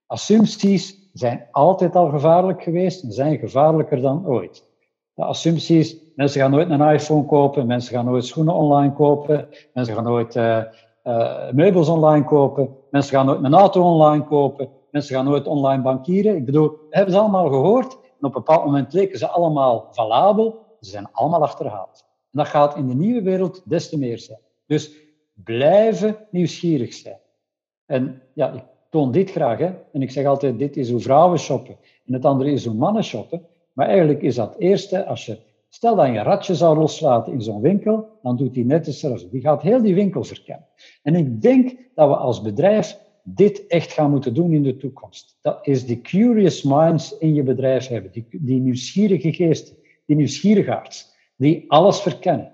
[SPEAKER 3] Assumpties zijn altijd al gevaarlijk geweest en zijn gevaarlijker dan ooit. De assumpties, mensen gaan nooit een iPhone kopen, mensen gaan nooit schoenen online kopen, mensen gaan nooit uh, uh, meubels online kopen, mensen gaan nooit een auto online kopen, mensen gaan nooit online bankieren. Ik bedoel, we hebben ze allemaal gehoord en op een bepaald moment leken ze allemaal valabel, ze zijn allemaal achterhaald. En dat gaat in de nieuwe wereld des te meer zijn. Dus blijven nieuwsgierig zijn. En ja, ik toon dit graag. Hè? En ik zeg altijd, dit is hoe vrouwen shoppen. En het andere is hoe mannen shoppen. Maar eigenlijk is dat eerste, als je, stel dat je ratje zou loslaten in zo'n winkel, dan doet hij net hetzelfde. Die gaat heel die winkel verkennen. En ik denk dat we als bedrijf dit echt gaan moeten doen in de toekomst. Dat is die curious minds in je bedrijf hebben, die, die nieuwsgierige geesten, die nieuwsgierigaards, die alles verkennen.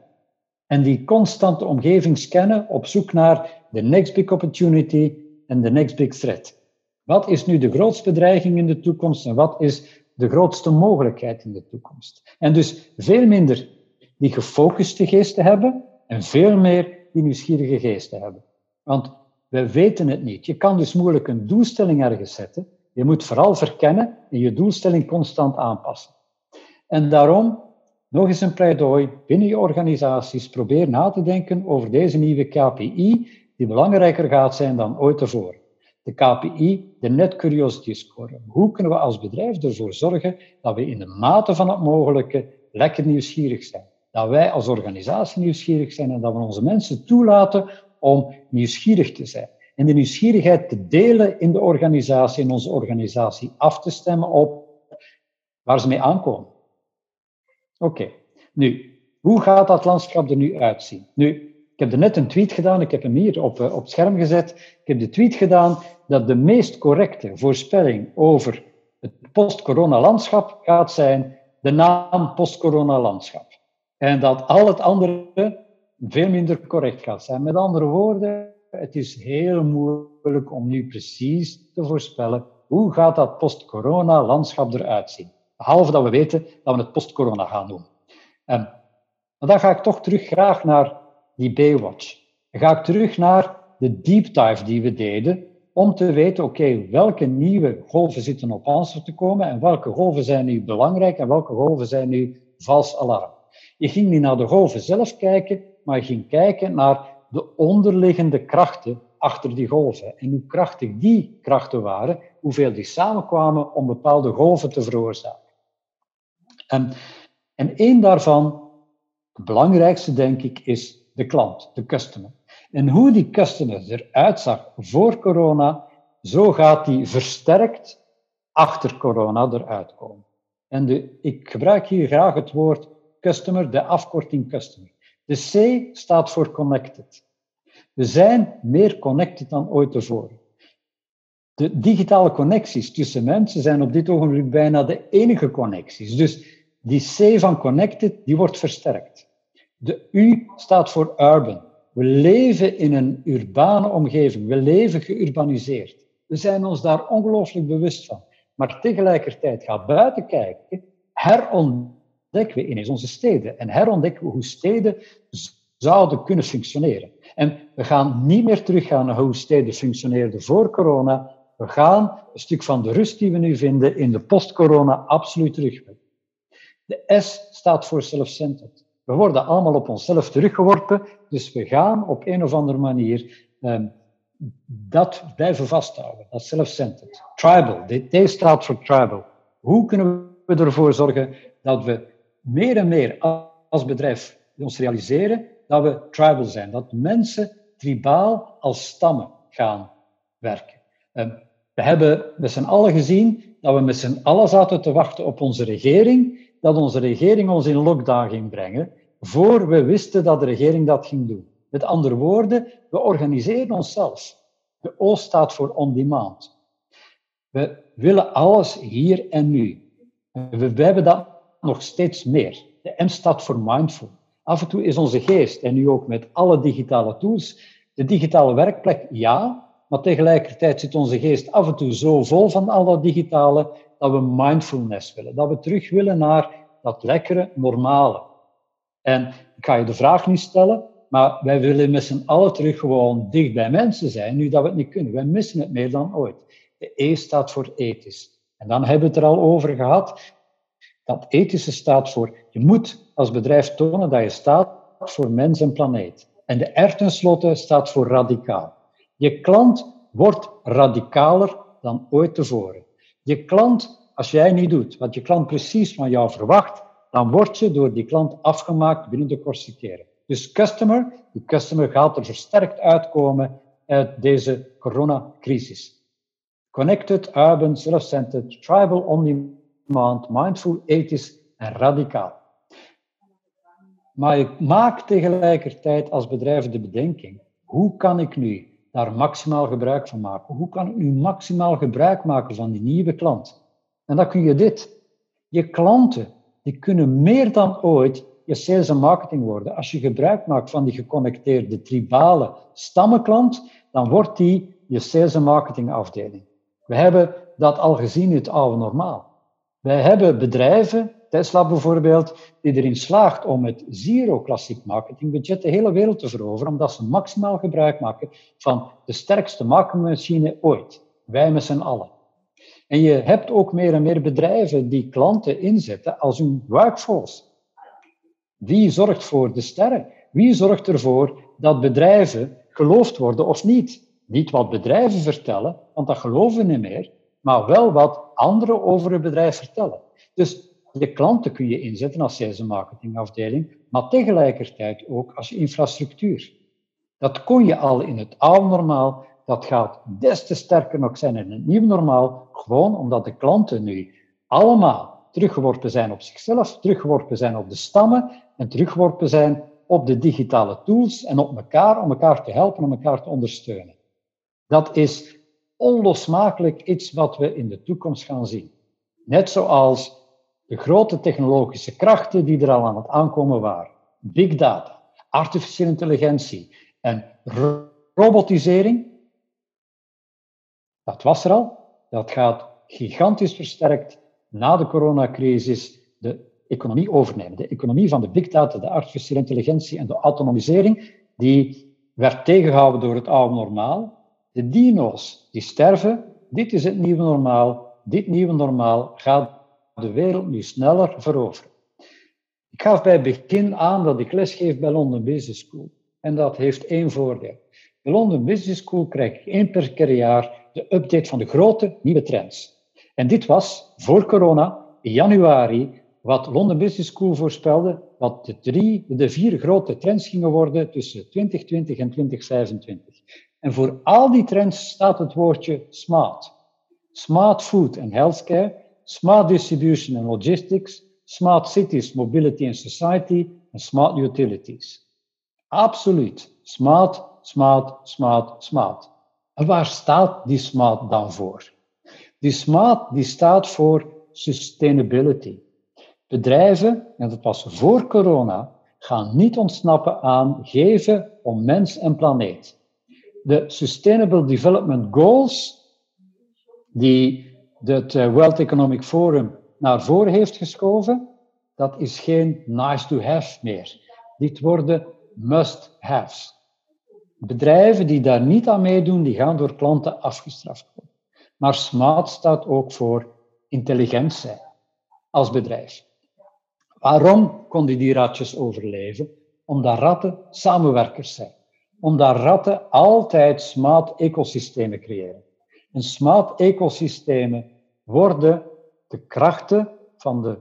[SPEAKER 3] En die constant de omgeving scannen op zoek naar de next big opportunity, en de next big threat. Wat is nu de grootste bedreiging in de toekomst en wat is de grootste mogelijkheid in de toekomst? En dus veel minder die gefocuste geesten hebben en veel meer die nieuwsgierige geesten hebben. Want we weten het niet. Je kan dus moeilijk een doelstelling ergens zetten. Je moet vooral verkennen en je doelstelling constant aanpassen. En daarom, nog eens een pleidooi binnen je organisaties, probeer na te denken over deze nieuwe KPI, die belangrijker gaat zijn dan ooit tevoren. De KPI, de Net Curiosity Score. Hoe kunnen we als bedrijf ervoor zorgen dat we in de mate van het mogelijke lekker nieuwsgierig zijn? Dat wij als organisatie nieuwsgierig zijn en dat we onze mensen toelaten om nieuwsgierig te zijn. En de nieuwsgierigheid te delen in de organisatie en onze organisatie af te stemmen op waar ze mee aankomen. Oké, nu, hoe gaat dat landschap er nu uitzien? Nu, ik heb er net een tweet gedaan, ik heb hem hier op, eh, op het scherm gezet. Ik heb de tweet gedaan dat de meest correcte voorspelling over het post-corona landschap gaat zijn de naam post-corona landschap. En dat al het andere veel minder correct gaat zijn. Met andere woorden, het is heel moeilijk om nu precies te voorspellen hoe gaat dat post-corona landschap eruit zien. Behalve dat we weten dat we het post-corona gaan doen. En, maar dan ga ik toch terug graag naar die Baywatch. Dan ga ik terug naar de deep dive die we deden om te weten, oké, welke nieuwe golven zitten op ons te komen en welke golven zijn nu belangrijk en welke golven zijn nu vals alarm. Je ging niet naar de golven zelf kijken, maar je ging kijken naar de onderliggende krachten achter die golven. En hoe krachtig die krachten waren, hoeveel die samenkwamen om bepaalde golven te veroorzaken. En, en één daarvan, het belangrijkste denk ik, is de klant, de customer. En hoe die customer eruit zag voor corona, zo gaat die versterkt achter corona eruit komen. En de, ik gebruik hier graag het woord customer, de afkorting customer. De C staat voor connected. We zijn meer connected dan ooit tevoren. De digitale connecties tussen mensen zijn op dit ogenblik bijna de enige connecties. Dus die C van connected, die wordt versterkt. De U staat voor urban. We leven in een urbane omgeving. We leven geurbaniseerd. We zijn ons daar ongelooflijk bewust van. Maar tegelijkertijd gaat buiten kijken, herontdekken we ineens onze steden. En herontdekken we hoe steden zouden kunnen functioneren. En we gaan niet meer teruggaan naar hoe steden functioneerden voor corona. We gaan een stuk van de rust die we nu vinden in de post-corona absoluut terug. De S staat voor self-centered. We worden allemaal op onszelf teruggeworpen, dus we gaan op een of andere manier um, dat blijven vasthouden, dat self-centered. Tribal, D staat voor tribal. Hoe kunnen we ervoor zorgen dat we meer en meer als bedrijf ons realiseren dat we tribal zijn, dat mensen tribaal als stammen gaan werken. Um, we hebben met z'n allen gezien dat we met z'n allen zaten te wachten op onze regering, dat onze regering ons in lockdown ging brengen voor we wisten dat de regering dat ging doen. Met andere woorden, we organiseren onszelf. De O staat voor on demand. We willen alles hier en nu. We, hebben dat nog steeds meer. De M staat voor mindful. Af en toe is onze geest, en nu ook met alle digitale tools, de digitale werkplek, ja, maar tegelijkertijd zit onze geest af en toe zo vol van al dat digitale dat we mindfulness willen. Dat we terug willen naar dat lekkere, normale. En ik ga je de vraag niet stellen, maar wij willen met z'n allen terug gewoon dicht bij mensen zijn, nu dat we het niet kunnen. Wij missen het meer dan ooit. De E staat voor ethisch. En dan hebben we het er al over gehad. Dat ethische staat voor, je moet als bedrijf tonen dat je staat voor mens en planeet. En de R tenslotte staat voor radicaal. Je klant wordt radicaler dan ooit tevoren. Je klant, als jij niet doet wat je klant precies van jou verwacht, dan word je door die klant afgemaakt binnen de kortste keren. Dus customer, die customer gaat er versterkt uitkomen uit deze coronacrisis. Connected, urban, self-centered, tribal, on-demand, mindful, ethisch en radicaal. Maar ik maak tegelijkertijd als bedrijf de bedenking, hoe kan ik nu daar maximaal gebruik van maken? Hoe kan ik nu maximaal gebruik maken van die nieuwe klant? En dan kun je dit. Je klanten die kunnen meer dan ooit je sales en marketing worden. Als je gebruik maakt van die geconnecteerde tribale stammenklant, dan wordt die je sales en marketing afdeling. We hebben dat al gezien in het oude normaal. Wij hebben bedrijven Tesla bijvoorbeeld, die erin slaagt om met zero klassiek marketingbudget de hele wereld te veroveren, omdat ze maximaal gebruik maken van de sterkste marketingmachine ooit. Wij met z'n allen. En je hebt ook meer en meer bedrijven die klanten inzetten als hun workforce. Wie zorgt voor de sterren? Wie zorgt ervoor dat bedrijven geloofd worden of niet? Niet wat bedrijven vertellen, want dat geloven we niet meer, maar wel wat anderen over het bedrijf vertellen. Dus je klanten kun je inzetten als sales- marketingafdeling, maar tegelijkertijd ook als infrastructuur. Dat kon je al in het oude normaal, dat gaat des te sterker nog zijn in het nieuwe normaal, gewoon omdat de klanten nu allemaal teruggeworpen zijn op zichzelf, teruggeworpen zijn op de stammen en teruggeworpen zijn op de digitale tools en op elkaar, om elkaar te helpen, om elkaar te ondersteunen. Dat is onlosmakelijk iets wat we in de toekomst gaan zien. Net zoals de grote technologische krachten die er al aan het aankomen waren. Big data, artificiële intelligentie en robotisering. Dat was er al. Dat gaat gigantisch versterkt na de coronacrisis de economie overnemen. De economie van de big data, de artificiële intelligentie en de autonomisering, die werd tegengehouden door het oude normaal. De dino's die sterven, dit is het nieuwe normaal. Dit nieuwe normaal gaat de wereld nu sneller veroveren. Ik gaf bij het begin aan dat ik lesgeef bij London Business School. En dat heeft één voordeel. Bij London Business School krijg ik één per jaar de update van de grote nieuwe trends. En dit was voor corona, in januari, wat London Business School voorspelde, wat de, drie, de vier grote trends gingen worden tussen 2020 en 2025. En voor al die trends staat het woordje smart. Smart food en healthcare, smart distribution and logistics, smart cities, mobility and society en smart utilities. Absoluut. Smart, smart, smart, smart. En waar staat die smart dan voor? Die smart die staat voor sustainability. Bedrijven, en dat was voor corona, gaan niet ontsnappen aan geven om mens en planeet. De Sustainable Development Goals, die het eh, World Economic Forum naar voren heeft geschoven, dat is geen nice to have meer. Dit worden must haves. Bedrijven die daar niet aan meedoen, die gaan door klanten afgestraft worden. Maar SMART staat ook voor intelligent zijn als bedrijf. Waarom konden die ratjes overleven? Omdat ratten samenwerkers zijn. Omdat ratten altijd smart ecosystemen creëren. En smart ecosystemen worden de krachten van de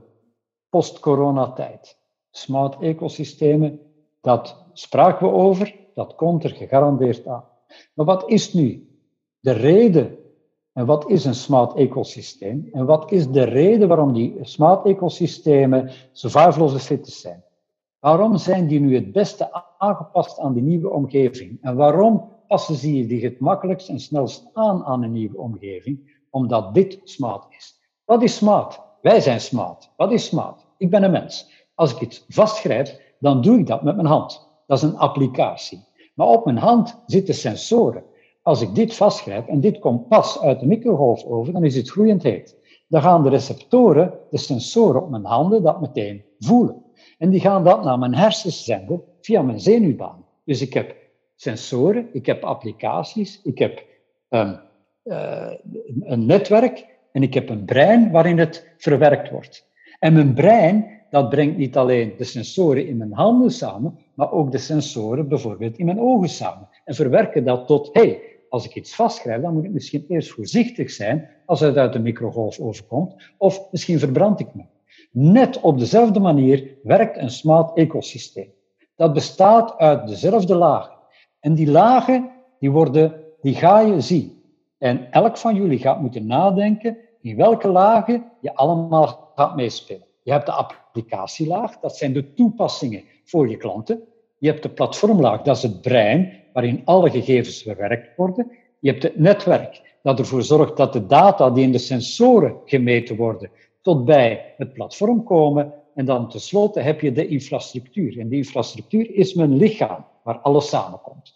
[SPEAKER 3] post-corona-tijd. Smart ecosystemen, dat spraken we over, dat komt er gegarandeerd aan. Maar wat is nu de reden en wat is een smart ecosysteem? En wat is de reden waarom die smart ecosystemen survival of the fittest zijn? Waarom zijn die nu het beste aangepast aan die nieuwe omgeving? En waarom passen ze die het makkelijkst en snelst aan aan een nieuwe omgeving? Omdat dit smart is. Wat is smart? Wij zijn smart. Wat is smart? Ik ben een mens. Als ik iets vastgrijp, dan doe ik dat met mijn hand. Dat is een applicatie. Maar op mijn hand zitten sensoren. Als ik dit vastgrijp en dit komt pas uit de microgolf over, dan is het groeiend heet. Dan gaan de receptoren, de sensoren op mijn handen, dat meteen voelen. En die gaan dat naar mijn hersens zenden via mijn zenuwbaan. Dus ik heb sensoren, ik heb applicaties, ik heb um, uh, een netwerk en ik heb een brein waarin het verwerkt wordt. En mijn brein, dat brengt niet alleen de sensoren in mijn handen samen, maar ook de sensoren bijvoorbeeld in mijn ogen samen. En verwerken dat tot, hey, als ik iets vastgrijp, dan moet ik misschien eerst voorzichtig zijn als het uit de microgolf overkomt, of misschien verbrand ik me. Net op dezelfde manier werkt een smart ecosysteem. Dat bestaat uit dezelfde lagen. En die lagen, die, worden, die ga je zien. En elk van jullie gaat moeten nadenken in welke lagen je allemaal gaat meespelen. Je hebt de applicatielaag, dat zijn de toepassingen voor je klanten. Je hebt de platformlaag, dat is het brein, waarin alle gegevens verwerkt worden. Je hebt het netwerk, dat ervoor zorgt dat de data die in de sensoren gemeten worden, tot bij het platform komen. En dan tenslotte heb je de infrastructuur. En die infrastructuur is mijn lichaam, waar alles samenkomt.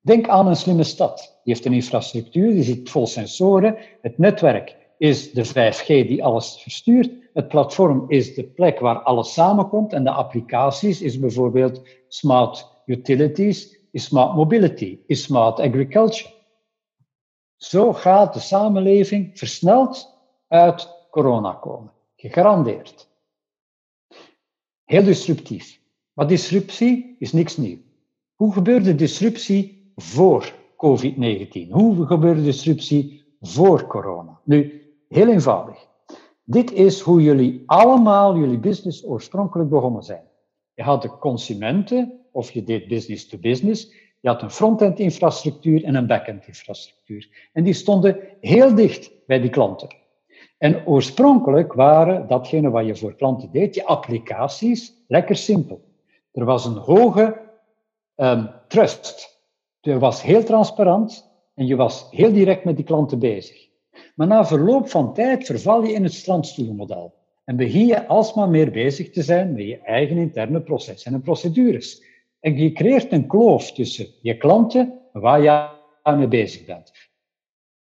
[SPEAKER 3] Denk aan een slimme stad. Die heeft een infrastructuur, die zit vol sensoren. Het netwerk is de 5G die alles verstuurt. Het platform is de plek waar alles samenkomt en de applicaties is bijvoorbeeld smart utilities, is smart mobility, is smart agriculture. Zo gaat de samenleving versneld uit corona komen. Gegarandeerd. Heel disruptief. Maar disruptie is niks nieuw. Hoe gebeurde disruptie voor COVID-19? Hoe gebeurde disruptie voor corona? Nu, heel eenvoudig. Dit is hoe jullie allemaal, jullie business oorspronkelijk begonnen zijn. Je had de consumenten, of je deed business to business. Je had een front-end infrastructuur en een back-end infrastructuur. En die stonden heel dicht bij die klanten. En oorspronkelijk waren datgene wat je voor klanten deed, je applicaties, lekker simpel. Er was een hoge um, trust. Je was heel transparant en je was heel direct met die klanten bezig. Maar na verloop van tijd verval je in het strandstoelmodel en begin je alsmaar meer bezig te zijn met je eigen interne processen en procedures. En je creëert een kloof tussen je klanten en waar je aan mee bezig bent.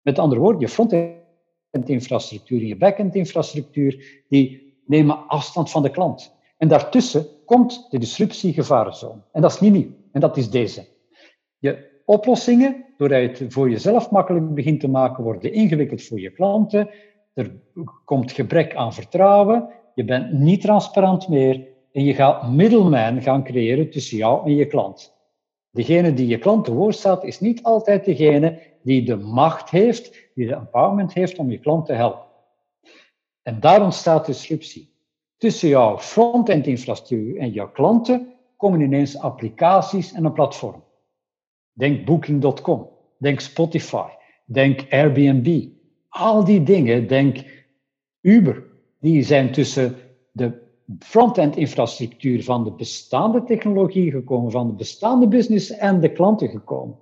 [SPEAKER 3] Met andere woorden, je front-end-infrastructuur en je back-end-infrastructuur, die nemen afstand van de klant. En daartussen komt de disruptiegevarenzone. En dat is niet nieuw. En dat is deze. Je oplossingen, doordat je het voor jezelf makkelijk begint te maken, worden ingewikkeld voor je klanten. Er komt gebrek aan vertrouwen. Je bent niet transparant meer. En je gaat middelman gaan creëren tussen jou en je klant. Degene die je klant te woord staat, is niet altijd degene die de macht heeft, die de empowerment heeft om je klant te helpen. En daar ontstaat disruptie. Tussen jouw front-end infrastructuur en jouw klanten komen ineens applicaties en een platform. Denk Booking.com, denk Spotify, denk Airbnb. Al die dingen, denk Uber, die zijn tussen de front-end infrastructuur van de bestaande technologie gekomen, van de bestaande business en de klanten gekomen.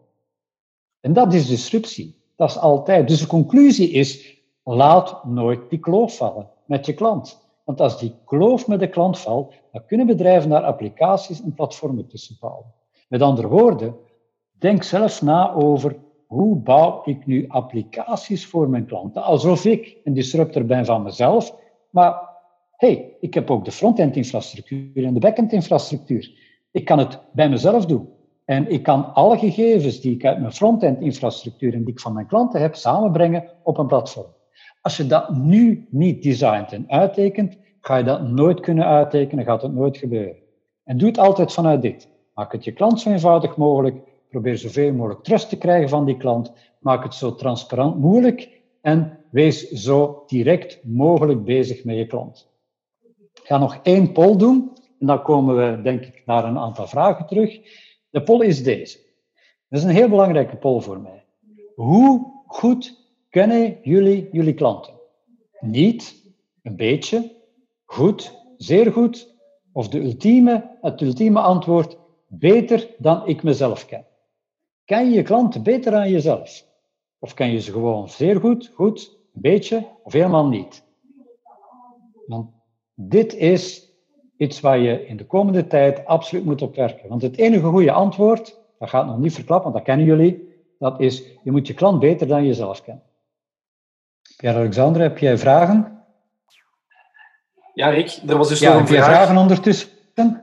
[SPEAKER 3] En dat is disruptie. Dat is altijd. Dus de conclusie is, laat nooit die kloof vallen met je klant. Want als die kloof met de klant valt, dan kunnen bedrijven daar applicaties en platformen tussen bouwen. Met andere woorden, denk zelf na over hoe bouw ik nu applicaties voor mijn klanten, alsof ik een disruptor ben van mezelf, maar hey, ik heb ook de front-end infrastructuur en de back-end infrastructuur. Ik kan het bij mezelf doen. En ik kan alle gegevens die ik uit mijn front-end infrastructuur en die ik van mijn klanten heb, samenbrengen op een platform. Als je dat nu niet designt en uittekent, ga je dat nooit kunnen uittekenen, gaat het nooit gebeuren. En doe het altijd vanuit dit. Maak het je klant zo eenvoudig mogelijk. Probeer zoveel mogelijk trust te krijgen van die klant. Maak het zo transparant mogelijk en wees zo direct mogelijk bezig met je klant. Ik ga nog één poll doen en dan komen we, denk ik, naar een aantal vragen terug. De poll is deze. Dat is een heel belangrijke poll voor mij. Hoe goed kennen jullie jullie klanten? Niet, een beetje, goed, zeer goed, of de ultieme, het ultieme antwoord, beter dan ik mezelf ken. Ken je klanten beter dan jezelf? Of ken je ze gewoon zeer goed, goed, een beetje of helemaal niet? Want dit is iets waar je in de komende tijd absoluut moet op werken. Want het enige goede antwoord, dat gaat nog niet verklappen, want dat kennen jullie, dat is, je moet je klant beter dan jezelf kennen. Pierre-Alexander, heb jij vragen?
[SPEAKER 2] Ja, Rick, er was dus
[SPEAKER 3] ja,
[SPEAKER 2] nog een vraag.
[SPEAKER 3] vragen ondertussen?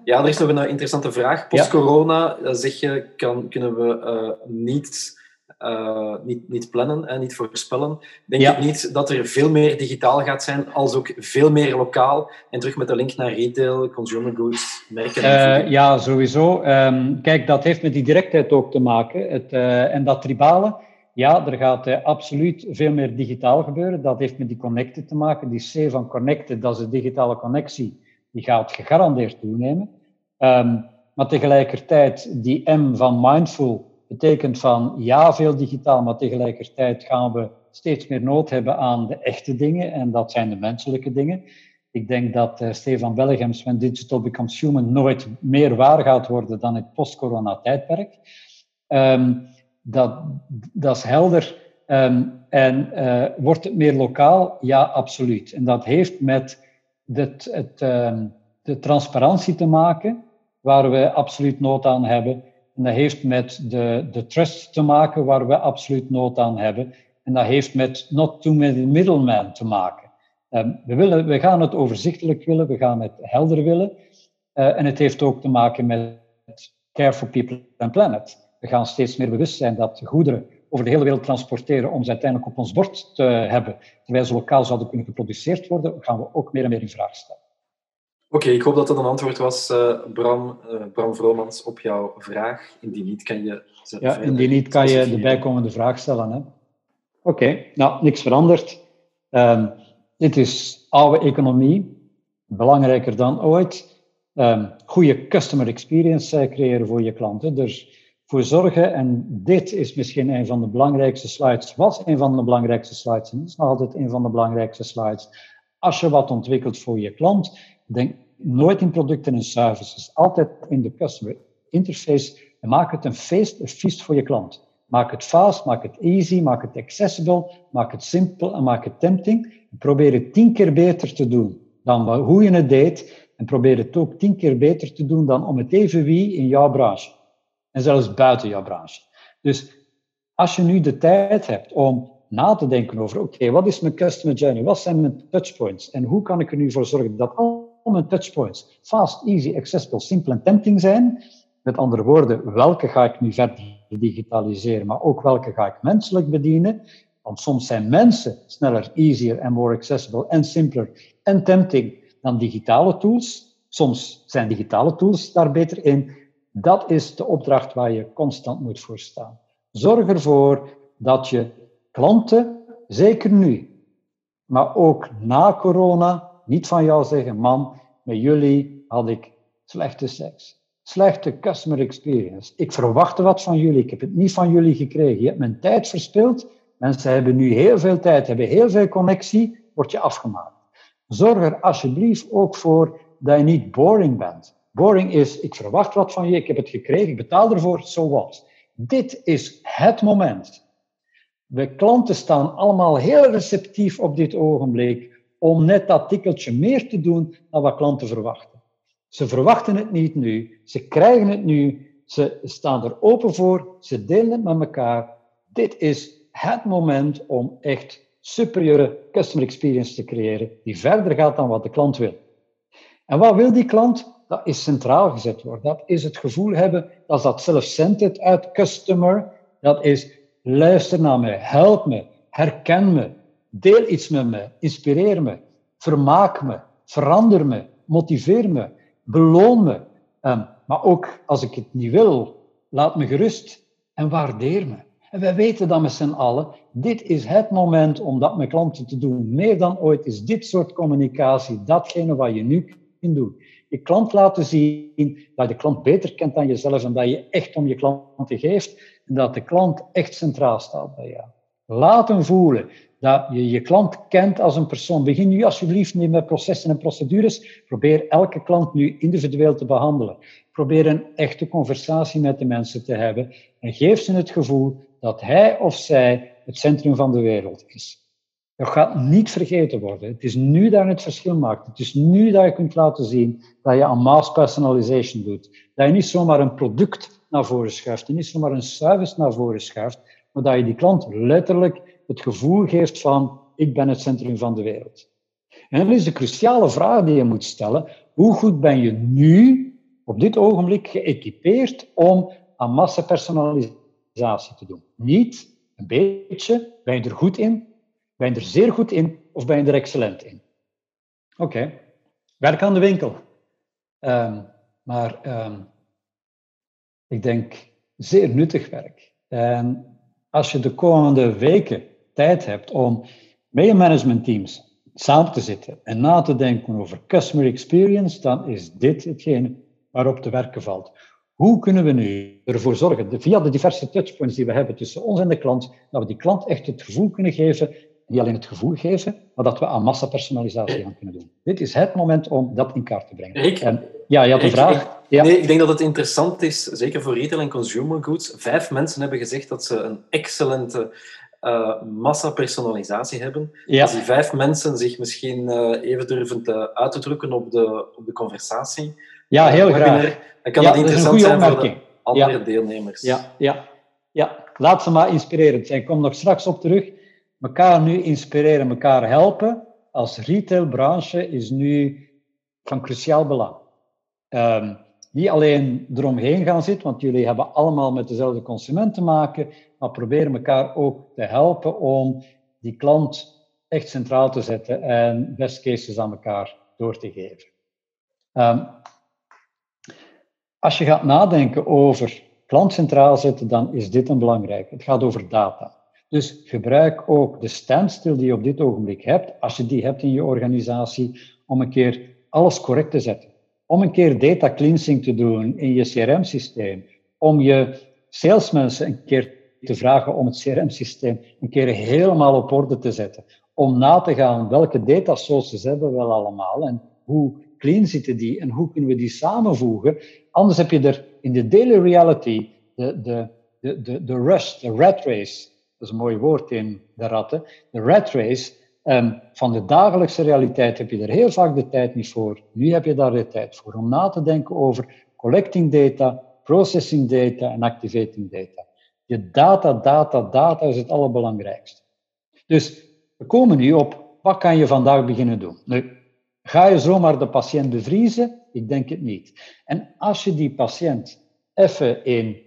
[SPEAKER 2] Ja, er is nog een interessante vraag. Post-corona, ja. zeg je, kan, kunnen we uh, niet, uh, niet, niet plannen en niet voorspellen. Denk ja. ik niet dat er veel meer digitaal gaat zijn, als ook veel meer lokaal. En terug met de link naar retail, consumer goods, merken.
[SPEAKER 3] Uh, ja, sowieso. Um, kijk, dat heeft met die directheid ook te maken. Het, en dat tribale ja, er gaat uh, absoluut veel meer digitaal gebeuren. Dat heeft met die connected te maken. Die C van connected, dat is de digitale connectie, die gaat gegarandeerd toenemen. Um, maar tegelijkertijd, die M van mindful betekent van ja, veel digitaal, maar tegelijkertijd gaan we steeds meer nood hebben aan de echte dingen en dat zijn de menselijke dingen. Ik denk dat uh, Stefan Bellegems, When Digital Becomes Human, nooit meer waar gaat worden dan het post-corona-tijdperk. Um, dat, dat is helder. Um, en uh, wordt het meer lokaal? Ja, absoluut. En dat heeft met het, het, um, de transparantie te maken, waar we absoluut nood aan hebben. En dat heeft met de, de trust te maken, waar we absoluut nood aan hebben. En dat heeft met not too many middlemen te maken. Ehm, we, willen, we gaan het overzichtelijk willen, we gaan het helder willen. Uh, en het heeft ook te maken met care for people and planet. We gaan steeds meer bewust zijn dat goederen over de hele wereld transporteren om ze uiteindelijk op ons bord te hebben, terwijl ze lokaal zouden kunnen geproduceerd worden, gaan we ook meer en meer in vraag stellen.
[SPEAKER 2] Oké, ik hoop dat dat een antwoord was, uh, Bram, uh, Bram Vromans, op jouw vraag. Indien niet, kan je...
[SPEAKER 3] Ja, indien niet, kan je de bijkomende vraag stellen. Oké, nou, niks veranderd. Um, dit is oude economie, belangrijker dan ooit. Um, goede customer experience creëren voor je klanten. Dus voor zorgen, en dit is misschien een van de belangrijkste slides, was een van de belangrijkste slides, en is nog altijd een van de belangrijkste slides. Als je wat ontwikkelt voor je klant, denk nooit in producten en services, altijd in de customer interface en maak het een feest, een feest voor je klant. Maak het fast, maak het easy, maak het accessible, maak het simpel en maak het tempting. probeer het tien keer beter te doen dan hoe je het deed. En probeer het ook tien keer beter te doen dan om het even wie in jouw branche. En zelfs buiten jouw branche. Dus als je nu de tijd hebt om na te denken over, oké, wat is mijn customer journey? Wat zijn mijn touchpoints? En hoe kan ik er nu voor zorgen dat al mijn touchpoints fast, easy, accessible, simpel en tempting zijn? Met andere woorden, welke ga ik nu verder digitaliseren, maar ook welke ga ik menselijk bedienen? Want soms zijn mensen sneller, easier en more accessible en simpeler en tempting dan digitale tools. Soms zijn digitale tools daar beter in. Dat is de opdracht waar je constant moet voor staan. Zorg ervoor dat je klanten, zeker nu, maar ook na corona, niet van jou zeggen, man, met jullie had ik slechte seks. Slechte customer experience. Ik verwachtte wat van jullie, ik heb het niet van jullie gekregen. Je hebt mijn tijd verspild. Mensen hebben nu heel veel tijd, hebben heel veel connectie, word je afgemaakt. Zorg er alsjeblieft ook voor dat je niet boring bent. Boring is, ik verwacht wat van je, ik heb het gekregen, ik betaal ervoor, so what. Dit is het moment. De klanten staan allemaal heel receptief op dit ogenblik om net dat tikkeltje meer te doen dan wat klanten verwachten. Ze verwachten het niet nu, ze krijgen het nu, ze staan er open voor, ze delen het met elkaar. Dit is het moment om echt superieure customer experience te creëren die verder gaat dan wat de klant wil. En wat wil die klant? Dat is centraal gezet worden. Dat is het gevoel hebben, dat dat self-centered uit customer. Dat is luister naar me, help me, herken me, deel iets met me, inspireer me, vermaak me, verander me, motiveer me, beloon me. Um, maar ook als ik het niet wil, laat me gerust en waardeer me. En wij weten dat met z'n allen, dit is het moment om dat met klanten te doen. Meer dan ooit is dit soort communicatie datgene wat je nu kunt doen je klant laten zien dat je de klant beter kent dan jezelf en dat je echt om je klanten geeft en dat de klant echt centraal staat bij jou. Laat hem voelen dat je je klant kent als een persoon. Begin nu alsjeblieft niet met processen en procedures. Probeer elke klant nu individueel te behandelen. Probeer een echte conversatie met de mensen te hebben en geef ze het gevoel dat hij of zij het centrum van de wereld is. Dat gaat niet vergeten worden. Het is nu dat je het verschil maakt. Het is nu dat je kunt laten zien dat je aan mass personalization doet. Dat je niet zomaar een product naar voren schuift, niet zomaar een service naar voren schuift, maar dat je die klant letterlijk het gevoel geeft van ik ben het centrum van de wereld. En dan is de cruciale vraag die je moet stellen, hoe goed ben je nu, op dit ogenblik, geëquipeerd om aan massapersonalisatie te doen? Niet een beetje, ben je er goed in, ben je er zeer goed in of ben je er excellent in? Oké, werk aan de winkel. Um, maar um, ik denk zeer nuttig werk. En als je de komende weken tijd hebt om met je managementteams samen te zitten en na te denken over customer experience, dan is dit hetgene waarop te werken valt. Hoe kunnen we nu ervoor zorgen, via de diverse touchpoints die we hebben tussen ons en de klant, dat we die klant echt het gevoel kunnen geven niet alleen het gevoel geven, maar dat we aan massapersonalisatie gaan kunnen doen. Dit is het moment om dat in kaart te brengen. En, ja, je had een vraag.
[SPEAKER 2] Ik,
[SPEAKER 3] ja.
[SPEAKER 2] Nee, ik denk dat het interessant is, zeker voor retail en consumer goods. Vijf mensen hebben gezegd dat ze een excellente uh, massapersonalisatie hebben.
[SPEAKER 3] Ja.
[SPEAKER 2] Als die vijf mensen zich misschien uh, even durven te uit te drukken op de, op de conversatie.
[SPEAKER 3] Ja, heel uh, graag.
[SPEAKER 2] Dan kan
[SPEAKER 3] ja,
[SPEAKER 2] dat interessant
[SPEAKER 3] dat
[SPEAKER 2] zijn voor de andere deelnemers.
[SPEAKER 3] Ja, ja, ja, laat ze maar inspirerend zijn. Ik kom nog straks op terug elkaar nu inspireren, elkaar helpen. als retailbranche is nu van cruciaal belang. Um, niet alleen eromheen gaan zitten, want jullie hebben allemaal met dezelfde consument te maken, maar proberen elkaar ook te helpen om die klant echt centraal te zetten en best cases aan elkaar door te geven. Um, als je gaat nadenken over klant centraal zetten, dan is dit een belangrijk. Het gaat over data. Dus gebruik ook de standstill die je op dit ogenblik hebt, als je die hebt in je organisatie, om een keer alles correct te zetten. Om een keer data cleansing te doen in je CRM-systeem. Om je salesmensen een keer te vragen om het CRM-systeem een keer helemaal op orde te zetten. Om na te gaan welke data sources hebben we wel allemaal en hoe clean zitten die en hoe kunnen we die samenvoegen. Anders heb je er in de daily reality de, de, de, de, de de rat race, dat is een mooi woord in de ratten, de rat race, um, van de dagelijkse realiteit heb je er heel vaak de tijd niet voor. Nu heb je daar de tijd voor om na te denken over collecting data, processing data en activating data. Je data, data, data is het allerbelangrijkste. Dus we komen nu op, wat kan je vandaag beginnen doen? Nu, ga je zomaar de patiënt bevriezen? Ik denk het niet. En als je die patiënt even in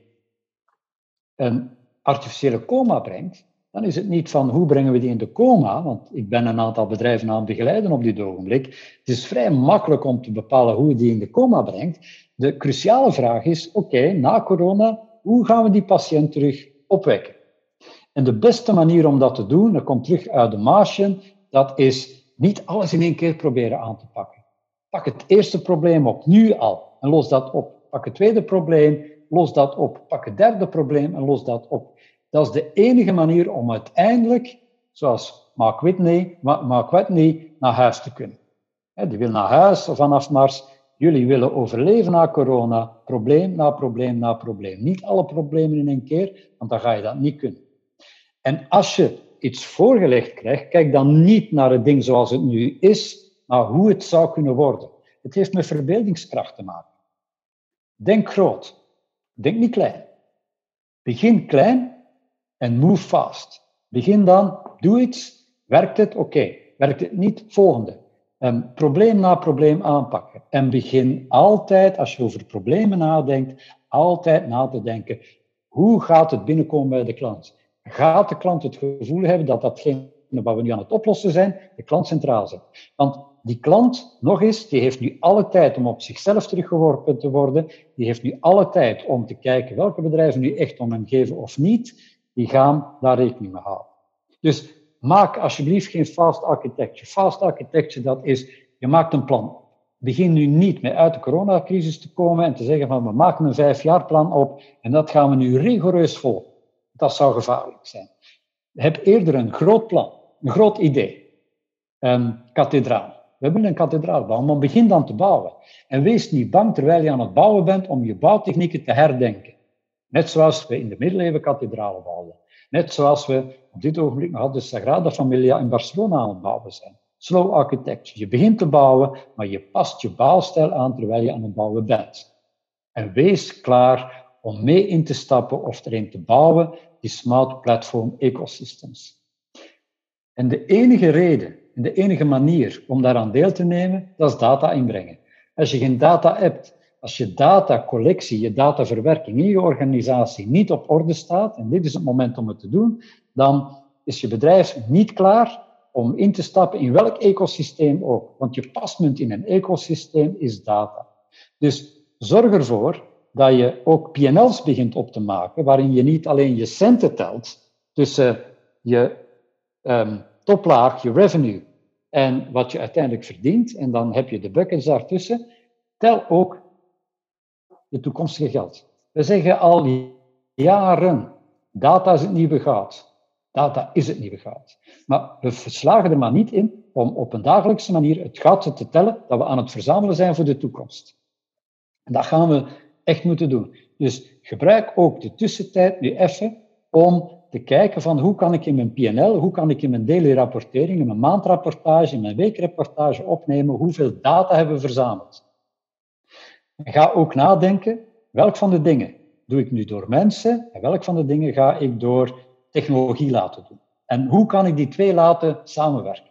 [SPEAKER 3] een artificiële coma brengt, dan is het niet van hoe brengen we die in de coma, want ik ben een aantal bedrijven aan het begeleiden op dit ogenblik. Het is vrij makkelijk om te bepalen hoe je die in de coma brengt. De cruciale vraag is, oké, na corona, hoe gaan we die patiënt terug opwekken? En de beste manier om dat te doen, dat komt terug uit de marge, dat is niet alles in één keer proberen aan te pakken. Pak het eerste probleem op, nu al, en los dat op. Pak het tweede probleem, los dat op. Pak het derde probleem en los dat op. Dat is de enige manier om uiteindelijk, zoals Mark Whitney, Mark Whitney naar huis te kunnen. Die wil naar huis vanaf Mars. Jullie willen overleven na corona, probleem na probleem na probleem. Niet alle problemen in één keer, want dan ga je dat niet kunnen. En als je iets voorgelegd krijgt, kijk dan niet naar het ding zoals het nu is, maar hoe het zou kunnen worden. Het heeft met verbeeldingskracht te maken. Denk groot. Denk niet klein. Begin klein en move fast. Begin dan, doe iets, werkt het, oké. Werkt het niet, volgende. Probleem na probleem aanpakken. En begin altijd, als je over problemen nadenkt, altijd na te denken, hoe gaat het binnenkomen bij de klant? Gaat de klant het gevoel hebben dat datgene wat we nu aan het oplossen zijn, de klant centraal zet? Want die klant, nog eens, die heeft nu alle tijd om op zichzelf teruggeworpen te worden. Die heeft nu alle tijd om te kijken welke bedrijven nu echt om hem geven of niet die gaan daar rekening mee houden. Dus maak alsjeblieft geen fast architecture. Fast architecture, dat is, je maakt een plan. Begin nu niet met uit de coronacrisis te komen en te zeggen van we maken een vijfjaarplan op en dat gaan we nu rigoureus volgen. Dat zou gevaarlijk zijn. Heb eerder een groot plan, een groot idee. Een kathedraal. We willen een kathedraal bouwen, maar begin dan te bouwen. En wees niet bang terwijl je aan het bouwen bent om je bouwtechnieken te herdenken. Net zoals we in de middeleeuwen kathedralen bouwden. Net zoals we op dit ogenblik nog de Sagrada Familia in Barcelona aan het bouwen zijn. Slow architecture. Je begint te bouwen, maar je past je bouwstijl aan terwijl je aan het bouwen bent. En wees klaar om mee in te stappen of erin te bouwen, die smart platform ecosystems. En de enige reden en de enige manier om daaraan deel te nemen, dat is data inbrengen. Als je geen data hebt, als je datacollectie, je dataverwerking in je organisatie niet op orde staat, en dit is het moment om het te doen, dan is je bedrijf niet klaar om in te stappen in welk ecosysteem ook. Want je pasmunt in een ecosysteem is data. Dus zorg ervoor dat je ook PNL's begint op te maken, waarin je niet alleen je centen telt tussen je um, toplaag, je revenue, en wat je uiteindelijk verdient, en dan heb je de buckets daartussen. Tel ook je toekomstige geld. We zeggen al jaren, data is het nieuwe goud. Data is het nieuwe goud. Maar we verslagen er maar niet in om op een dagelijkse manier het goud te tellen dat we aan het verzamelen zijn voor de toekomst. En dat gaan we echt moeten doen. Dus gebruik ook de tussentijd nu even om te kijken van hoe kan ik in mijn PNL, hoe kan ik in mijn daily rapportering, in mijn maandrapportage, in mijn weekrapportage opnemen hoeveel data hebben we verzameld. Ga ook nadenken, welk van de dingen doe ik nu door mensen en welk van de dingen ga ik door technologie laten doen? En hoe kan ik die twee laten samenwerken?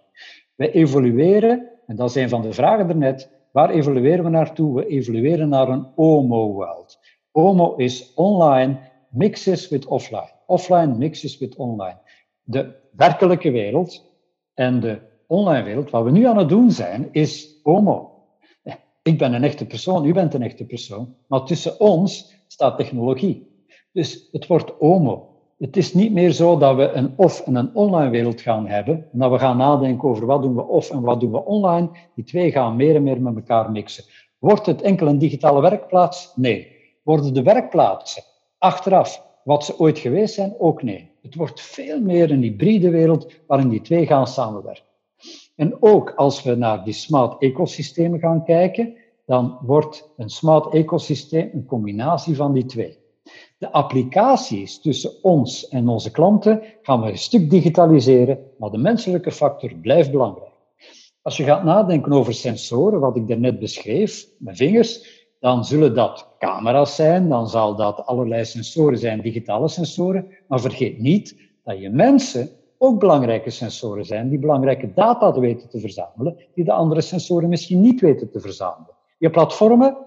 [SPEAKER 3] We evolueren, en dat is een van de vragen daarnet, waar evolueren we naartoe? We evolueren naar een OMO-world. OMO is online mixes with offline. Offline mixes with online. De werkelijke wereld en de online wereld, wat we nu aan het doen zijn, is OMO. Ik ben een echte persoon, u bent een echte persoon, maar tussen ons staat technologie. Dus het wordt OMO. Het is niet meer zo dat we een off- en een online wereld gaan hebben, en dat we gaan nadenken over wat doen we off en wat doen we online. Die twee gaan meer en meer met elkaar mixen. Wordt het enkel een digitale werkplaats? Nee. Worden de werkplaatsen achteraf wat ze ooit geweest zijn? Ook nee. Het wordt veel meer een hybride wereld waarin die twee gaan samenwerken. En ook als we naar die smart ecosystemen gaan kijken, dan wordt een smart ecosysteem een combinatie van die twee. De applicaties tussen ons en onze klanten gaan we een stuk digitaliseren, maar de menselijke factor blijft belangrijk. Als je gaat nadenken over sensoren, wat ik daarnet beschreef, met vingers, dan zullen dat camera's zijn, dan zal dat allerlei sensoren zijn, digitale sensoren, maar vergeet niet dat je mensen ook belangrijke sensoren zijn, die belangrijke data weten te verzamelen, die de andere sensoren misschien niet weten te verzamelen. Je platformen,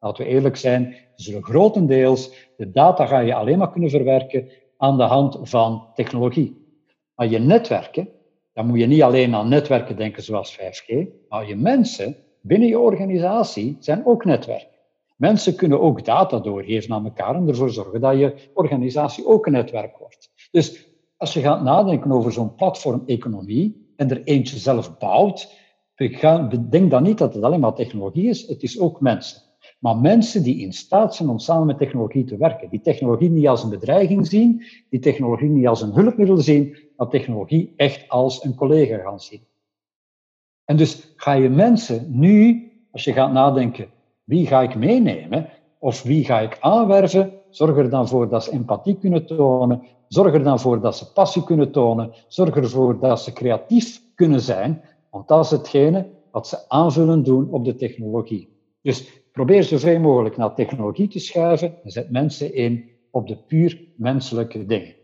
[SPEAKER 3] laten we eerlijk zijn, zullen grotendeels de data ga je alleen maar kunnen verwerken aan de hand van technologie. Maar je netwerken, dan moet je niet alleen aan netwerken denken zoals 5G, maar je mensen binnen je organisatie zijn ook netwerken. Mensen kunnen ook data doorgeven aan elkaar en ervoor zorgen dat je organisatie ook een netwerk wordt. Dus als je gaat nadenken over zo'n platformeconomie en er eentje zelf bouwt, bedenk dan niet dat het alleen maar technologie is, het is ook mensen. Maar mensen die in staat zijn om samen met technologie te werken. Die technologie niet als een bedreiging zien, die technologie niet als een hulpmiddel zien, maar technologie echt als een collega gaan zien. En dus ga je mensen nu, als je gaat nadenken, wie ga ik meenemen of wie ga ik aanwerven, zorg er dan voor dat ze empathie kunnen tonen, zorg er dan voor dat ze passie kunnen tonen, zorg ervoor dat ze creatief kunnen zijn, want dat is hetgene wat ze aanvullend doen op de technologie. Dus probeer zoveel mogelijk naar technologie te schuiven en zet mensen in op de puur menselijke dingen.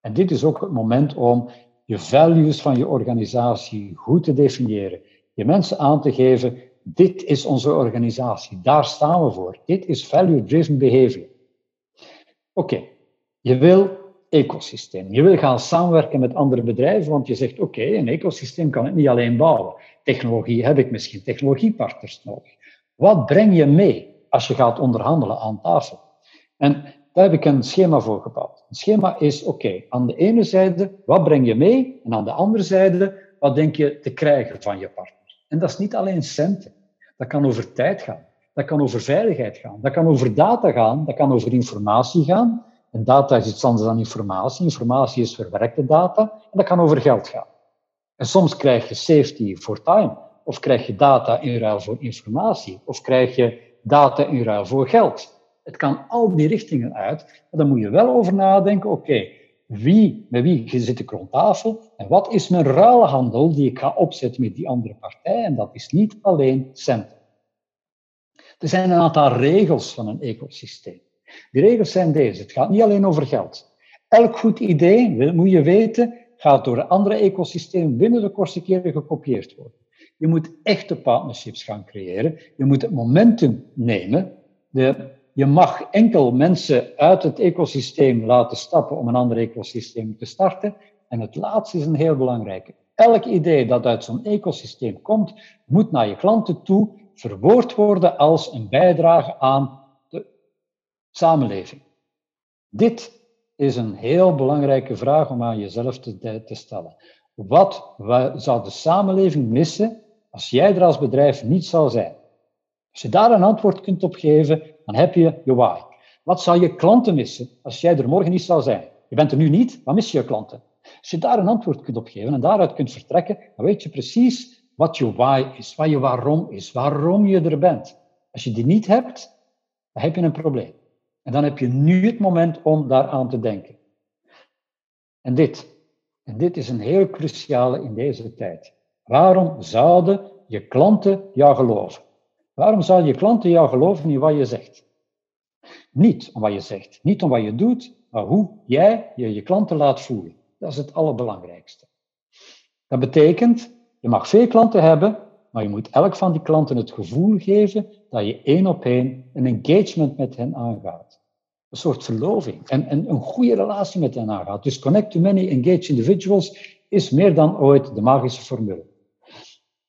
[SPEAKER 3] En dit is ook het moment om je values van je organisatie goed te definiëren. Je mensen aan te geven, dit is onze organisatie, daar staan we voor. Dit is value-driven behavior. Oké, je wil ecosysteem. Je wil gaan samenwerken met andere bedrijven, want je zegt, oké, een ecosysteem kan ik niet alleen bouwen. Technologie heb ik misschien technologiepartners nodig. Wat breng je mee als je gaat onderhandelen aan tafel? En daar heb ik een schema voor gebouwd. Een schema is, oké, aan de ene zijde, wat breng je mee? En aan de andere zijde, wat denk je te krijgen van je partner? En dat is niet alleen centen. Dat kan over tijd gaan. Dat kan over veiligheid gaan. Dat kan over data gaan. Dat kan over informatie gaan. En data is iets anders dan informatie. Informatie is verwerkte data. En dat kan over geld gaan. En soms krijg je safety for time. Of krijg je data in ruil voor informatie. Of krijg je data in ruil voor geld. Het kan al die richtingen uit. Maar dan moet je wel over nadenken. Oké, wie, met wie zit ik rond tafel? En wat is mijn ruilhandel die ik ga opzetten met die andere partij? En dat is niet alleen centen. Er zijn een aantal regels van een ecosysteem. Die regels zijn deze. Het gaat niet alleen over geld. Elk goed idee, moet je weten, gaat door een andere ecosysteem binnen de kortste keren gekopieerd worden. Je moet echte partnerships gaan creëren. Je moet het momentum nemen. De, je mag enkel mensen uit het ecosysteem laten stappen om een ander ecosysteem te starten. En het laatste is een heel belangrijke. Elk idee dat uit zo'n ecosysteem komt, moet naar je klanten toe verwoord worden als een bijdrage aan de samenleving. Dit is een heel belangrijke vraag om aan jezelf te, te stellen. Wat zou de samenleving missen als jij er als bedrijf niet zou zijn? Als je daar een antwoord kunt op geven, dan heb je je why. Wat zou je klanten missen als jij er morgen niet zou zijn? Je bent er nu niet, wat mis je klanten? Als je daar een antwoord kunt op geven en daaruit kunt vertrekken, dan weet je precies wat je why is, wat je waarom is, waarom je er bent. Als je die niet hebt, dan heb je een probleem. En dan heb je nu het moment om daaraan te denken. En dit, en dit is een heel cruciale in deze tijd. Waarom zouden je klanten jou geloven? Waarom zouden je klanten jou geloven in wat je zegt? Niet om wat je zegt, niet om wat je doet, maar hoe jij je, je klanten laat voelen. Dat is het allerbelangrijkste. Dat betekent Je mag veel klanten hebben, maar je moet elk van die klanten het gevoel geven dat je één op één een engagement met hen aangaat. Een soort verloving en, en een goede relatie met hen aangaat. Dus connect to many, engage individuals is meer dan ooit de magische formule.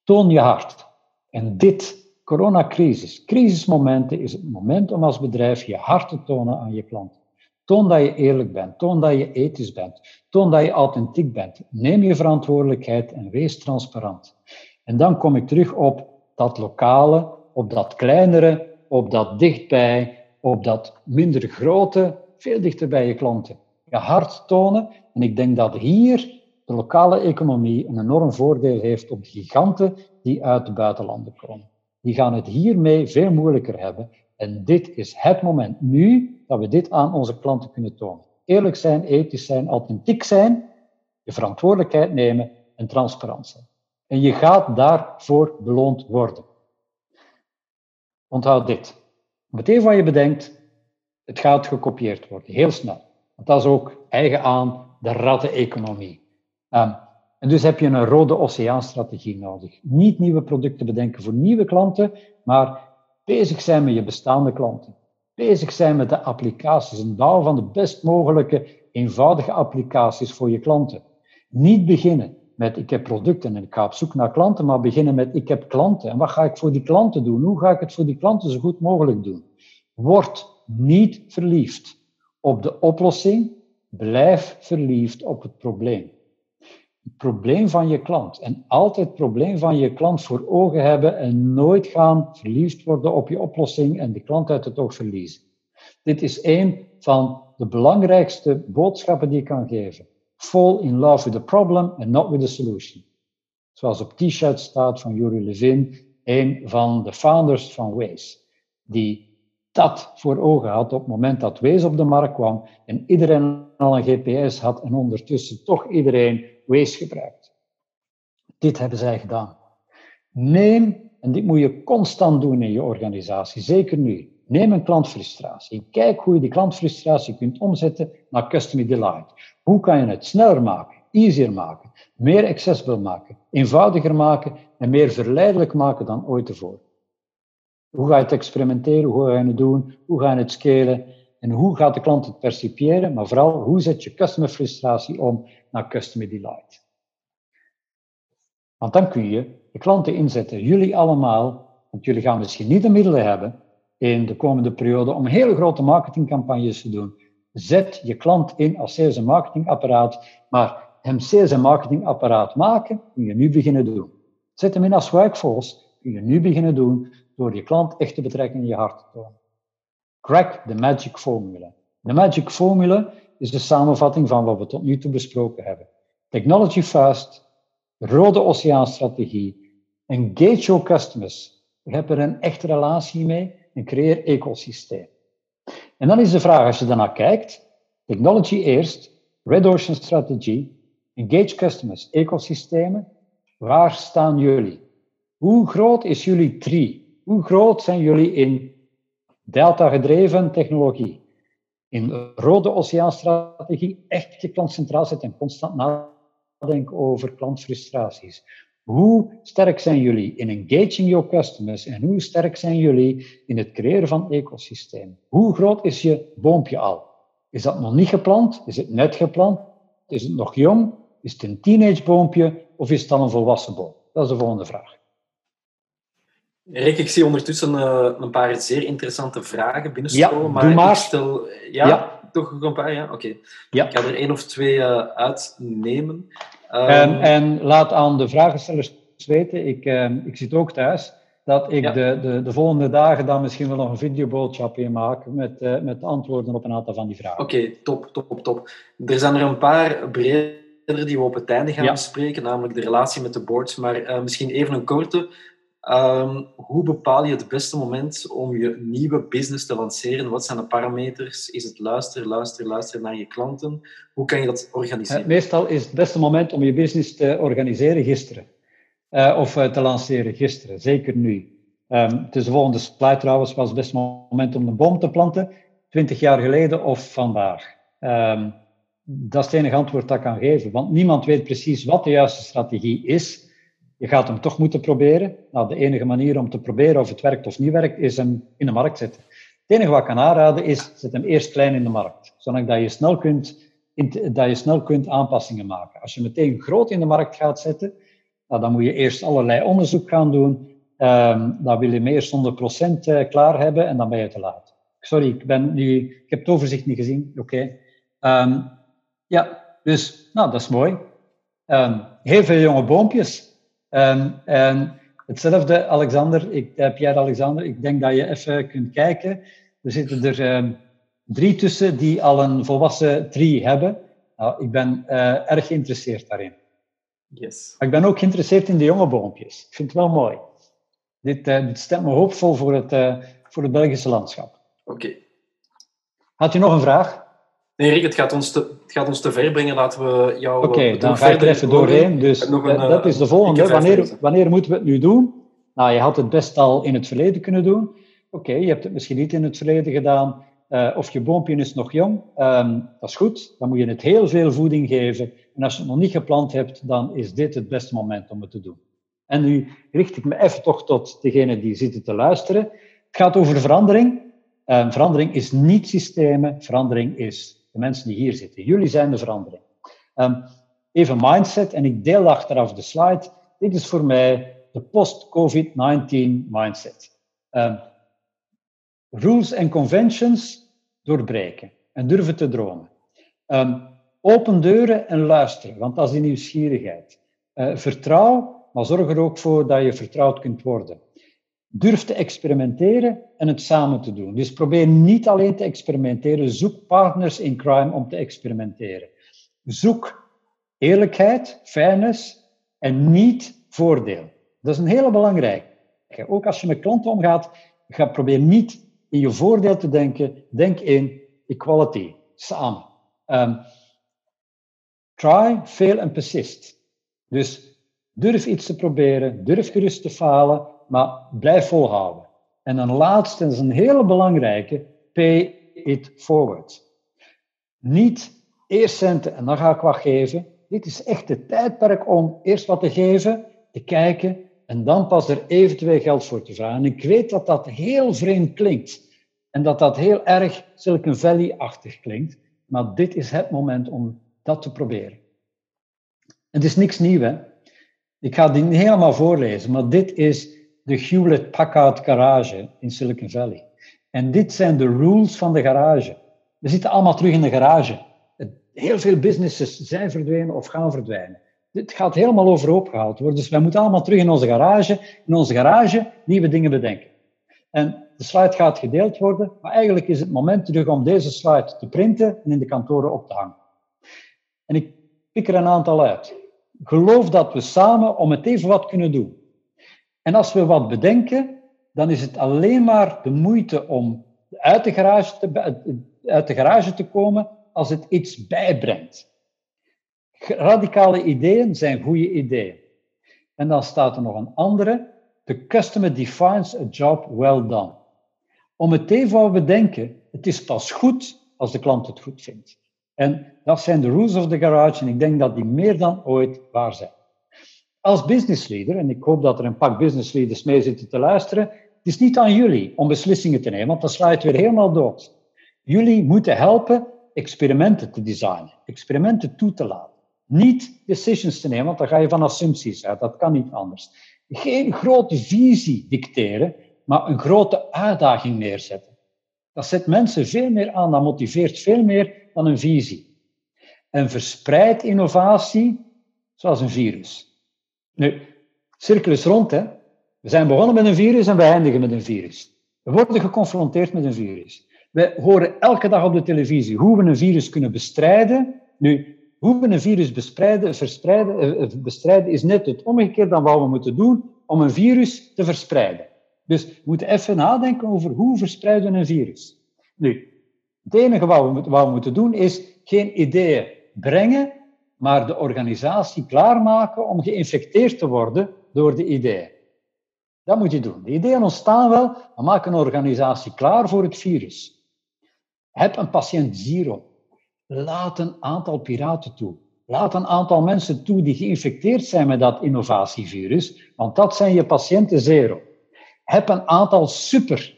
[SPEAKER 3] Toon je hart. En dit, coronacrisis, crisismomenten, is het moment om als bedrijf je hart te tonen aan je klanten. Toon dat je eerlijk bent, toon dat je ethisch bent, toon dat je authentiek bent. Neem je verantwoordelijkheid en wees transparant. En dan kom ik terug op dat lokale, op dat kleinere, op dat dichtbij, op dat minder grote, veel dichter bij je klanten. Je hart tonen. En ik denk dat hier de lokale economie een enorm voordeel heeft op de giganten die uit de buitenlanden komen. Die gaan het hiermee veel moeilijker hebben. En dit is het moment nu dat we dit aan onze klanten kunnen tonen. Eerlijk zijn, ethisch zijn, authentiek zijn, je verantwoordelijkheid nemen en transparant zijn. En je gaat daarvoor beloond worden. Onthoud dit. Meteen wat je bedenkt, het gaat gekopieerd worden, heel snel. Want dat is ook eigen aan de ratteneconomie. Um, en dus heb je een rode oceaanstrategie nodig. Niet nieuwe producten bedenken voor nieuwe klanten, maar bezig zijn met je bestaande klanten. Bezig zijn met de applicaties en bouwen van de best mogelijke eenvoudige applicaties voor je klanten. Niet beginnen met ik heb producten en ik ga op zoek naar klanten, maar beginnen met ik heb klanten en wat ga ik voor die klanten doen? Hoe ga ik het voor die klanten zo goed mogelijk doen? Word niet verliefd op de oplossing, blijf verliefd op het probleem. Het probleem van je klant en altijd het probleem van je klant voor ogen hebben en nooit gaan verliefd worden op je oplossing en de klant uit het oog verliezen. Dit is een van de belangrijkste boodschappen die ik kan geven fall in love with the problem and not with the solution. Zoals op t-shirt staat van Yuri Levin, een van de founders van Waze, die dat voor ogen had op het moment dat Waze op de markt kwam en iedereen al een GPS had en ondertussen toch iedereen Waze gebruikt. Dit hebben zij gedaan. Neem, en dit moet je constant doen in je organisatie, zeker nu, Neem een klantfrustratie. Kijk hoe je die klantfrustratie kunt omzetten naar customer delight. Hoe kan je het sneller maken, easier maken, meer accessible maken, eenvoudiger maken en meer verleidelijk maken dan ooit tevoren? Hoe ga je het experimenteren? Hoe ga je het doen? Hoe ga je het scalen? En hoe gaat de klant het percipiëren? Maar vooral, hoe zet je customer frustratie om naar customer delight? Want dan kun je de klanten inzetten. Jullie allemaal, want jullie gaan misschien niet de middelen hebben, in de komende periode om hele grote marketingcampagnes te doen. Zet je klant in als sales- en marketingapparaat, maar hem sales- en marketingapparaat maken, kun je nu beginnen doen. Zet hem in als workforce, kun je nu beginnen doen door je klant echt te betrekken in je hart te tonen. Crack the magic formula. De magic formula is de samenvatting van wat we tot nu toe besproken hebben. Technology first, rode oceaanstrategie, engage your customers. Je hebt er een echte relatie mee een creëer ecosysteem. En dan is de vraag, als je daarnaar kijkt, technology eerst, Red Ocean Strategy, engage customers, ecosystemen, waar staan jullie? Hoe groot is jullie tree? Hoe groot zijn jullie in delta-gedreven technologie? In rode oceaanstrategie echt je klant centraal zetten en constant nadenken over klantfrustraties. Hoe sterk zijn jullie in engaging your customers en hoe sterk zijn jullie in het creëren van ecosysteem? Hoe groot is je boompje al? Is dat nog niet geplant? Is het net geplant? Is het nog jong? Is het een teenage boompje of is het dan een volwassen boom? Dat is de volgende vraag.
[SPEAKER 2] Rick, ik zie ondertussen uh, een paar zeer interessante vragen binnenstromen.
[SPEAKER 3] Ja, maar, maar.
[SPEAKER 2] stel... Ja, ja, toch een paar? Ja, oké. Ja. Ik ga er één of twee uh, uitnemen.
[SPEAKER 3] Um, en, en, laat aan de vragenstellers weten, ik, uh, ik zit ook thuis, dat ik de, de, de, volgende dagen dan misschien wel nog een videoboodschapje maak met, uh, met antwoorden op een aantal van die vragen.
[SPEAKER 2] Oké, okay, top, top, top. Er zijn er een paar breder die we op het einde gaan bespreken, namelijk de relatie met de boards. Maar misschien even een korte. Um, hoe bepaal je het beste moment om je nieuwe business te lanceren? Wat zijn de parameters? Is het luisteren, luisteren, luisteren naar je klanten? Hoe kan je dat organiseren?
[SPEAKER 3] Meestal is het beste moment om je business te organiseren gisteren. Uh, of uh, te lanceren gisteren, zeker nu. Um, het is de volgende slide trouwens, was het beste moment om een boom te planten. Twintig jaar geleden of vandaag. Um, dat is het enige antwoord dat ik kan geven. Want niemand weet precies wat de juiste strategie is je gaat hem toch moeten proberen. Nou, de enige manier om te proberen of het werkt of niet werkt, is hem in de markt zetten. Het enige wat ik kan aanraden is, zet hem eerst klein in de markt. Zodat je snel kunt, dat je snel kunt aanpassingen maken. Als je meteen groot in de markt gaat zetten, nou, dan moet je eerst allerlei onderzoek gaan doen. Um, dan wil je hem eerst 100% eh, klaar hebben en dan ben je te laat. Sorry, ik, ben nu, ik heb het overzicht niet gezien. Oké. Ehm, ja, dus nou, dat is mooi. Um, heel veel jonge boompjes. En hetzelfde, Alexander, ik, heb jij Alexander, ik denk dat je even kunt kijken. Er zitten er drie tussen die al een volwassen tree hebben. Nou, ik ben uh, erg geïnteresseerd daarin.
[SPEAKER 2] Yes.
[SPEAKER 3] Maar ik ben ook geïnteresseerd in de jonge boompjes. Ik vind het wel mooi. Dit, uh, dit stemt me hoopvol voor het, uh, voor het Belgische landschap.
[SPEAKER 2] Oké.
[SPEAKER 3] Had je nog een vraag?
[SPEAKER 2] Nee, Rick, het gaat ons te, het gaat ons te ver brengen. Laten we jou...
[SPEAKER 3] Oké, okay, dan ga ik er even doorheen. Dus een, dat is de volgende. Wanneer, wanneer moeten we het nu doen? Nou, je had het best al in het verleden kunnen doen. Oké, okay, je hebt het misschien niet in het verleden gedaan. Uh, of je boompje is nog jong, um, dat is goed. Dan moet je het heel veel voeding geven. En als je het nog niet geplant hebt, dan is dit het beste moment om het te doen. En nu richt ik me even toch tot degene die zitten te luisteren. Het gaat over verandering. Um, verandering is niet systemen, verandering is de mensen die hier zitten. Jullie zijn de verandering. Um, even mindset, en ik deel achteraf de slide. Dit is voor mij de post-COVID-19 mindset. Um, rules en conventions doorbreken en durven te dromen. Um, open deuren en luisteren, want dat is nieuwsgierigheid. Uh, vertrouw, maar zorg er ook voor dat je vertrouwd kunt worden. Durf te experimenteren en het samen te doen. Dus probeer niet alleen te experimenteren. Zoek partners in crime om te experimenteren. Zoek eerlijkheid, fairness en niet voordeel. Dat is een hele belangrijke. Ook als je met klanten omgaat, ga probeer niet in je voordeel te denken. Denk in equality, samen. Um, try, fail en persist. Dus durf iets te proberen, durf gerust te falen, maar blijf volhouden. En een laatste, dat is een hele belangrijke, pay it forward. Niet eerst centen en dan ga ik wat geven. Dit is echt het tijdperk om eerst wat te geven, te kijken en dan pas er eventueel geld voor te vragen. En ik weet dat dat heel vreemd klinkt. En dat dat heel erg Silicon Valley-achtig klinkt. Maar dit is het moment om dat te proberen. Het is niks nieuws? Ik ga het niet helemaal voorlezen, maar dit is de Hewlett-Packard garage in Silicon Valley. En dit zijn de rules van de garage. We zitten allemaal terug in de garage. Heel veel businesses zijn verdwenen of gaan verdwijnen. Dit gaat helemaal overhoop gehaald worden. Dus wij moeten allemaal terug in onze garage, in onze garage nieuwe dingen bedenken. En de slide gaat gedeeld worden, maar eigenlijk is het moment terug om deze slide te printen en in de kantoren op te hangen. En ik pik er een aantal uit. Geloof dat we samen om het even wat kunnen doen. En als we wat bedenken, dan is het alleen maar de moeite om uit de garage te, uit de garage te komen als het iets bijbrengt. Radicale ideeën zijn goede ideeën. En dan staat er nog een andere. The customer defines a job well done. Om het even bedenken, het is pas goed als de klant het goed vindt. En dat zijn de rules of the garage en ik denk dat die meer dan ooit waar zijn. Als business leader, en ik hoop dat er een pak business leaders mee zitten te luisteren, het is niet aan jullie om beslissingen te nemen, want dan sla je het weer helemaal dood. Jullie moeten helpen experimenten te designen, experimenten toe te laten. Niet decisions te nemen, want dan ga je van assumpties uit. Dat kan niet anders. Geen grote visie dicteren, maar een grote uitdaging neerzetten. Dat zet mensen veel meer aan, dat motiveert veel meer dan een visie. En verspreidt innovatie zoals een virus. Nu, cirkel is rond, hè. We zijn begonnen met een virus en we eindigen met een virus. We worden geconfronteerd met een virus. We horen elke dag op de televisie hoe we een virus kunnen bestrijden. Nu, hoe we een virus bestrijden, verspreiden, eh, eh, bestrijden is net het omgekeerde dan wat we moeten doen om een virus te verspreiden. Dus we moeten even nadenken over hoe verspreiden we een virus. Nu, het enige wat we, wat we moeten doen is geen ideeën brengen, maar de organisatie klaarmaken om geïnfecteerd te worden door de ideeën. Dat moet je doen. De ideeën ontstaan wel, maar maak een organisatie klaar voor het virus. Heb een patiënt zero. Laat een aantal piraten toe. Laat een aantal mensen toe die geïnfecteerd zijn met dat innovatievirus, want dat zijn je patiënten zero. Heb een aantal super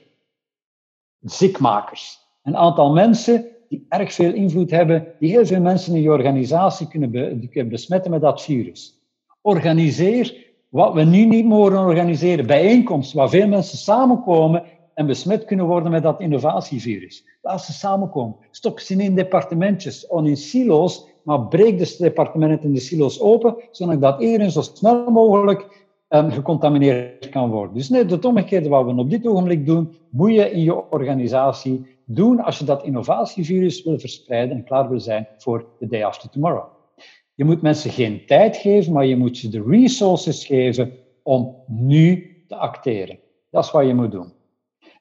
[SPEAKER 3] ziekmakers. Een aantal mensen die erg veel invloed hebben, die heel veel mensen in je organisatie kunnen, besmetten met dat virus. Organiseer wat we nu niet mogen organiseren, bijeenkomsten waar veel mensen samenkomen en besmet kunnen worden met dat innovatievirus. Laat ze samenkomen. Stop ze in departementjes of in silo's, maar breek de departementen en de silo's open, zodat dat iedereen zo snel mogelijk um, gecontamineerd kan worden. Dus net het omgekeerde wat we op dit ogenblik doen, moet je in je organisatie doen als je dat innovatievirus wil verspreiden en klaar wil zijn voor de day after tomorrow. Je moet mensen geen tijd geven, maar je moet ze de resources geven om nu te acteren. Dat is wat je moet doen.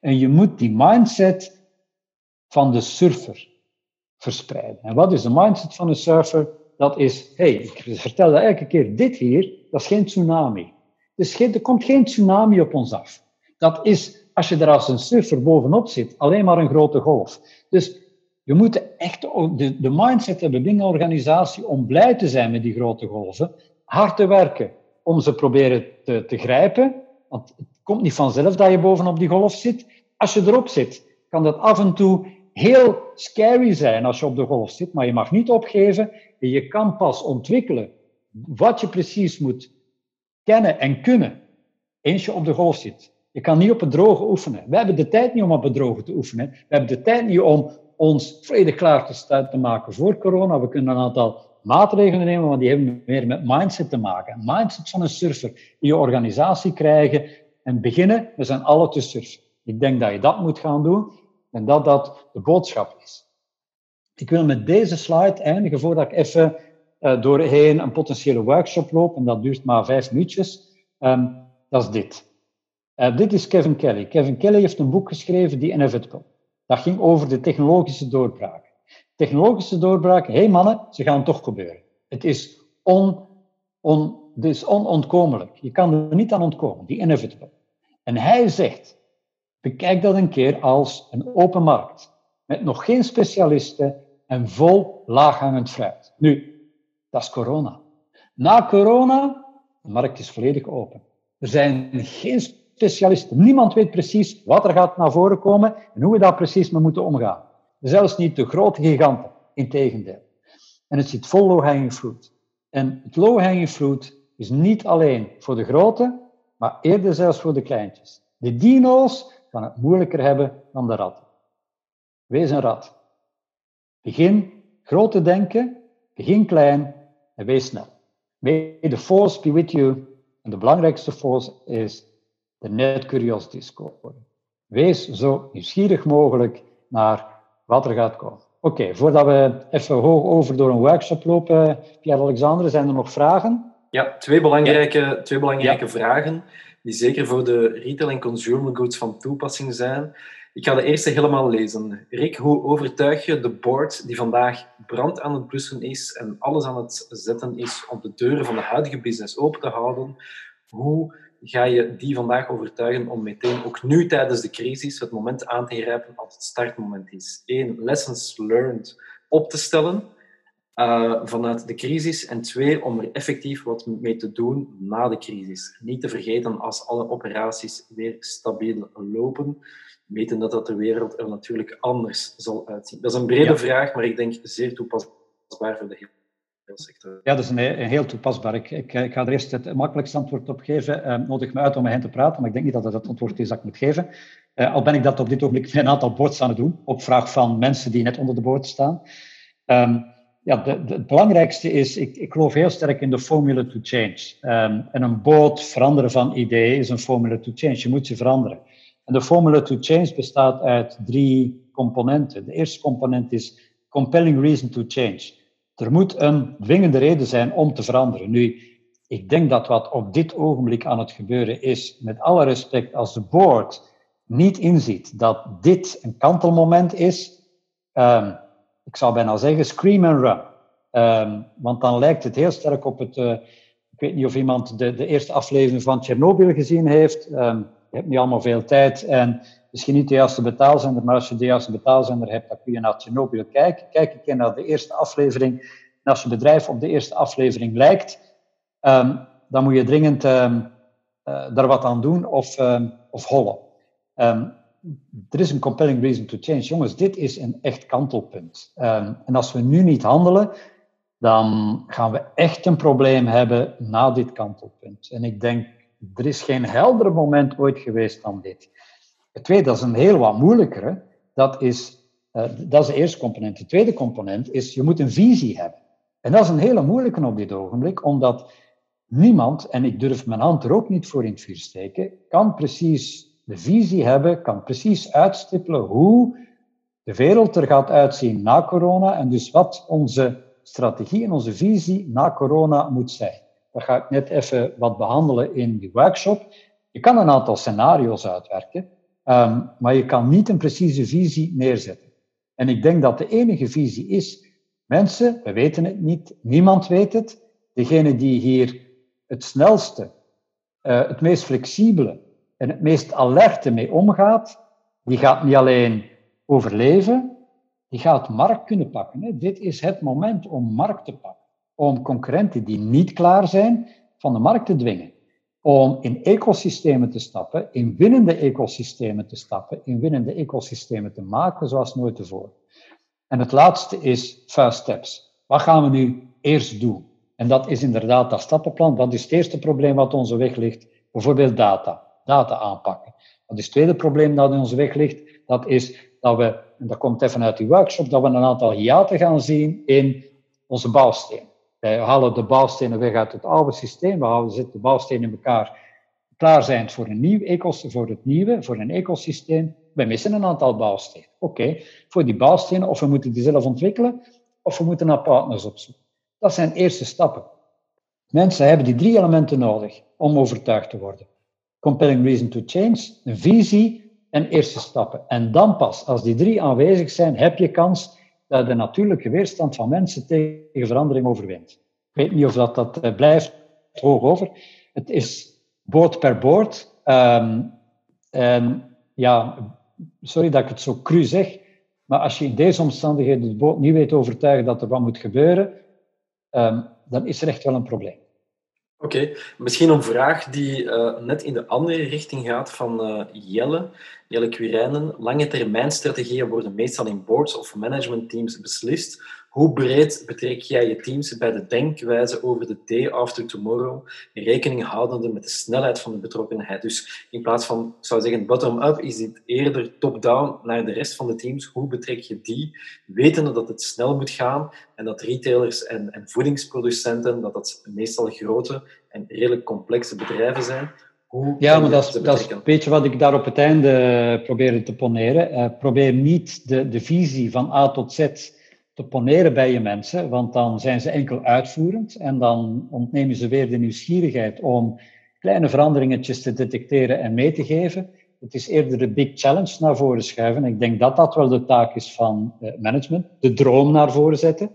[SPEAKER 3] En je moet die mindset van de surfer verspreiden. En wat is de mindset van een surfer? Dat is, hey, ik vertel dat elke keer, dit hier, dat is geen tsunami. Dus er komt geen tsunami op ons af. Dat is, als je er als een surfer bovenop zit, alleen maar een grote golf. Dus je moet echt de, mindset hebben binnen een organisatie om blij te zijn met die grote golven, hard te werken om ze proberen te, te grijpen, want het komt niet vanzelf dat je bovenop die golf zit. Als je erop zit, kan dat af en toe heel scary zijn als je op de golf zit, maar je mag niet opgeven en je kan pas ontwikkelen wat je precies moet kennen en kunnen eens je op de golf zit. Je kan niet op het droge oefenen. We hebben de tijd niet om op het droge te oefenen. We hebben de tijd niet om ons vredig klaar te, te maken voor corona. We kunnen een aantal maatregelen nemen, maar die hebben meer met mindset te maken. Mindset van een surfer in je organisatie krijgen en beginnen, we zijn alle te surfen. Ik denk dat je dat moet gaan doen en dat dat de boodschap is. Ik wil met deze slide eindigen voordat ik even uh, doorheen een potentiële workshop loop, en dat duurt maar vijf minuutjes. Um, dat is dit. Uh, dit is Kevin Kelly. Kevin Kelly heeft een boek geschreven, The Inevitable. Dat ging over de technologische doorbraak. Technologische doorbraak, hé hey mannen, ze gaan toch gebeuren. Het is, on, on, het onontkomelijk. Je kan er niet aan ontkomen, die inevitable. En hij zegt, bekijk dat een keer als een open markt. Met nog geen specialisten en vol laaghangend fruit. Nu, dat is corona. Na corona, de markt is volledig open. Er zijn geen specialisten. Niemand weet precies wat er gaat naar voren komen en hoe we daar precies mee moeten omgaan. Zelfs niet de grote giganten, integendeel. En het zit vol low-hanging fruit. En het low-hanging fruit is niet alleen voor de grote, maar eerder zelfs voor de kleintjes. De dino's gaan het moeilijker hebben dan de ratten. Wees een rat. Begin groot te denken, begin klein en wees snel. May the force be with you. En de belangrijkste force is de net curiosity score. Wees zo nieuwsgierig mogelijk naar wat er gaat komen. Oké, voordat we even hoog over door een workshop lopen, Pierre-Alexandre, zijn er nog vragen?
[SPEAKER 2] Ja, twee belangrijke, twee belangrijke vragen die zeker voor de retail en consumer goods van toepassing zijn. Ik ga de eerste helemaal lezen. Rick, hoe overtuig je de board die vandaag brand aan het blussen is en alles aan het zetten is om de deuren van de huidige business open te houden? Hoe ga je die vandaag overtuigen om meteen, ook nu tijdens de crisis, het moment aan te grijpen als het startmoment is? Eén, lessons learned op te stellen uh, vanuit de crisis. En twee, om er effectief wat mee te doen na de crisis. Niet te vergeten als alle operaties weer stabiel lopen weten dat, dat de wereld er natuurlijk anders zal uitzien. Dat is een brede vraag, maar ik denk zeer toepasbaar voor de hele
[SPEAKER 3] Ja, dat is een, een heel toepasbaar. Ik, ik, ik, ga er eerst het makkelijkste antwoord op geven. Uh, nodig me uit om met hen te praten, maar ik denk niet dat dat het antwoord is dat ik moet geven. Uh, al ben ik dat op dit ogenblik met een aantal boards aan het doen, op vraag van mensen die net onder de boord staan. Um, ja, de, de, het belangrijkste is, ik, ik geloof heel sterk in de formula to change. Um, en een boot veranderen van ideeën is een formula to change. Je moet ze veranderen. En de formula to change bestaat uit drie componenten. De eerste component is compelling reason to change. Er moet een dwingende reden zijn om te veranderen. Nu, ik denk dat wat op dit ogenblik aan het gebeuren is, met alle respect, als de board niet inziet dat dit een kantelmoment is, um, ik zou bijna zeggen scream and run. Um, want dan lijkt het heel sterk op het. Uh, ik weet niet of iemand de, de eerste aflevering van Chernobyl gezien heeft. Um, je hebt niet allemaal veel tijd en misschien niet de juiste betaalzender, maar als je de juiste betaalzender hebt, dan kun je naar Chernobyl kijken. Kijk ik naar de eerste aflevering, En als je bedrijf op de eerste aflevering lijkt, ehm, dan moet je dringend daar wat aan doen of, um, of hollen. er is een compelling reason to change. Jongens, dit is een echt kantelpunt. en als we nu niet handelen, dan gaan we echt een probleem hebben na dit kantelpunt. En ik denk, er is geen helder moment ooit geweest dan dit. Het tweede, dat is een heel wat moeilijkere. Dat is, uh, dat is de eerste component. De tweede component is, je moet een visie hebben. En dat is een hele moeilijke op dit ogenblik, omdat niemand, en ik durf mijn hand er ook niet voor in het vuur steken, kan precies de visie hebben, kan precies uitstippelen hoe de wereld er gaat uitzien na corona en dus wat onze strategie en onze visie na corona moet zijn. Dat ga ik net even wat behandelen in die workshop. Je kan een aantal scenario's uitwerken, um, maar je kan niet een precieze visie neerzetten. En ik denk dat de enige visie is, mensen, we weten het niet, niemand weet het. Degene die hier het snelste, uh, het meest flexibele en het meest alerte mee omgaat, die gaat niet alleen overleven, die gaat markt kunnen pakken. Hè. Dit is het moment om markt te pakken. Om concurrenten die niet klaar zijn, van de markt te dwingen. Om in ecosystemen te stappen, in winnende ecosystemen te stappen, in winnende ecosystemen te maken zoals nooit tevoren. En het laatste is first steps. Wat gaan we nu eerst doen? En dat is inderdaad dat stappenplan. Dat is het eerste probleem wat onze weg ligt. Bijvoorbeeld data. Data aanpakken. Wat is het tweede probleem dat in onze weg ligt? Dat is dat we en dat komt even uit die workshop, dat we een aantal hiaten gaan zien in onze bouwsteen. Wij halen de bouwstenen weg uit het oude systeem, we halen, zetten de bouwstenen in elkaar klaar zijn voor, een nieuw voor het nieuwe, voor een ecosysteem. Wij missen een aantal bouwstenen. Oké, voor die bouwstenen, of we moeten die zelf ontwikkelen, of we moeten naar partners opzoeken. Dat zijn eerste stappen. Mensen hebben die drie elementen nodig om overtuigd te worden. Compelling reason to change, een visie, en eerste stappen. En dan pas, als die drie aanwezig zijn, heb je kans dat de natuurlijke weerstand van mensen tegen verandering overwint. Ik weet niet of dat, dat eh, blijft hoog over. Het is boord per boord. Um, en ja, sorry dat ik het zo cru zeg, maar als je in deze omstandigheden de boot niet weet overtuigen dat er wat moet gebeuren, um, dan is er echt wel een probleem.
[SPEAKER 2] Oké, misschien een vraag die uh, net in de andere richting gaat van uh, Jelle. Jelle Quirijnen. Lange termijn strategieën worden meestal in boards of management teams beslist. Hoe breed betrek jij je teams bij de denkwijze over de day after tomorrow, rekening houdende met de snelheid van de betrokkenheid? Dus in plaats van, ik zou zeggen, bottom-up, is dit eerder top-down naar de rest van de teams. Hoe betrek je die, wetende dat het snel moet gaan en dat retailers en, en voedingsproducenten, dat dat meestal grote en redelijk complexe bedrijven zijn,
[SPEAKER 3] hoe ja, maar dat is, dat is een beetje wat ik daar op het einde eh, probeerde te poneren. Uh, probeer niet de, de visie van A tot Z te poneren bij je mensen, want dan zijn ze enkel uitvoerend en dan ontnemen ze weer de nieuwsgierigheid om kleine veranderingetjes te detecteren en mee te geven. Het is eerder de big challenge naar voren schuiven. Ik denk dat dat wel de taak is van uh, management. De droom naar voren zetten.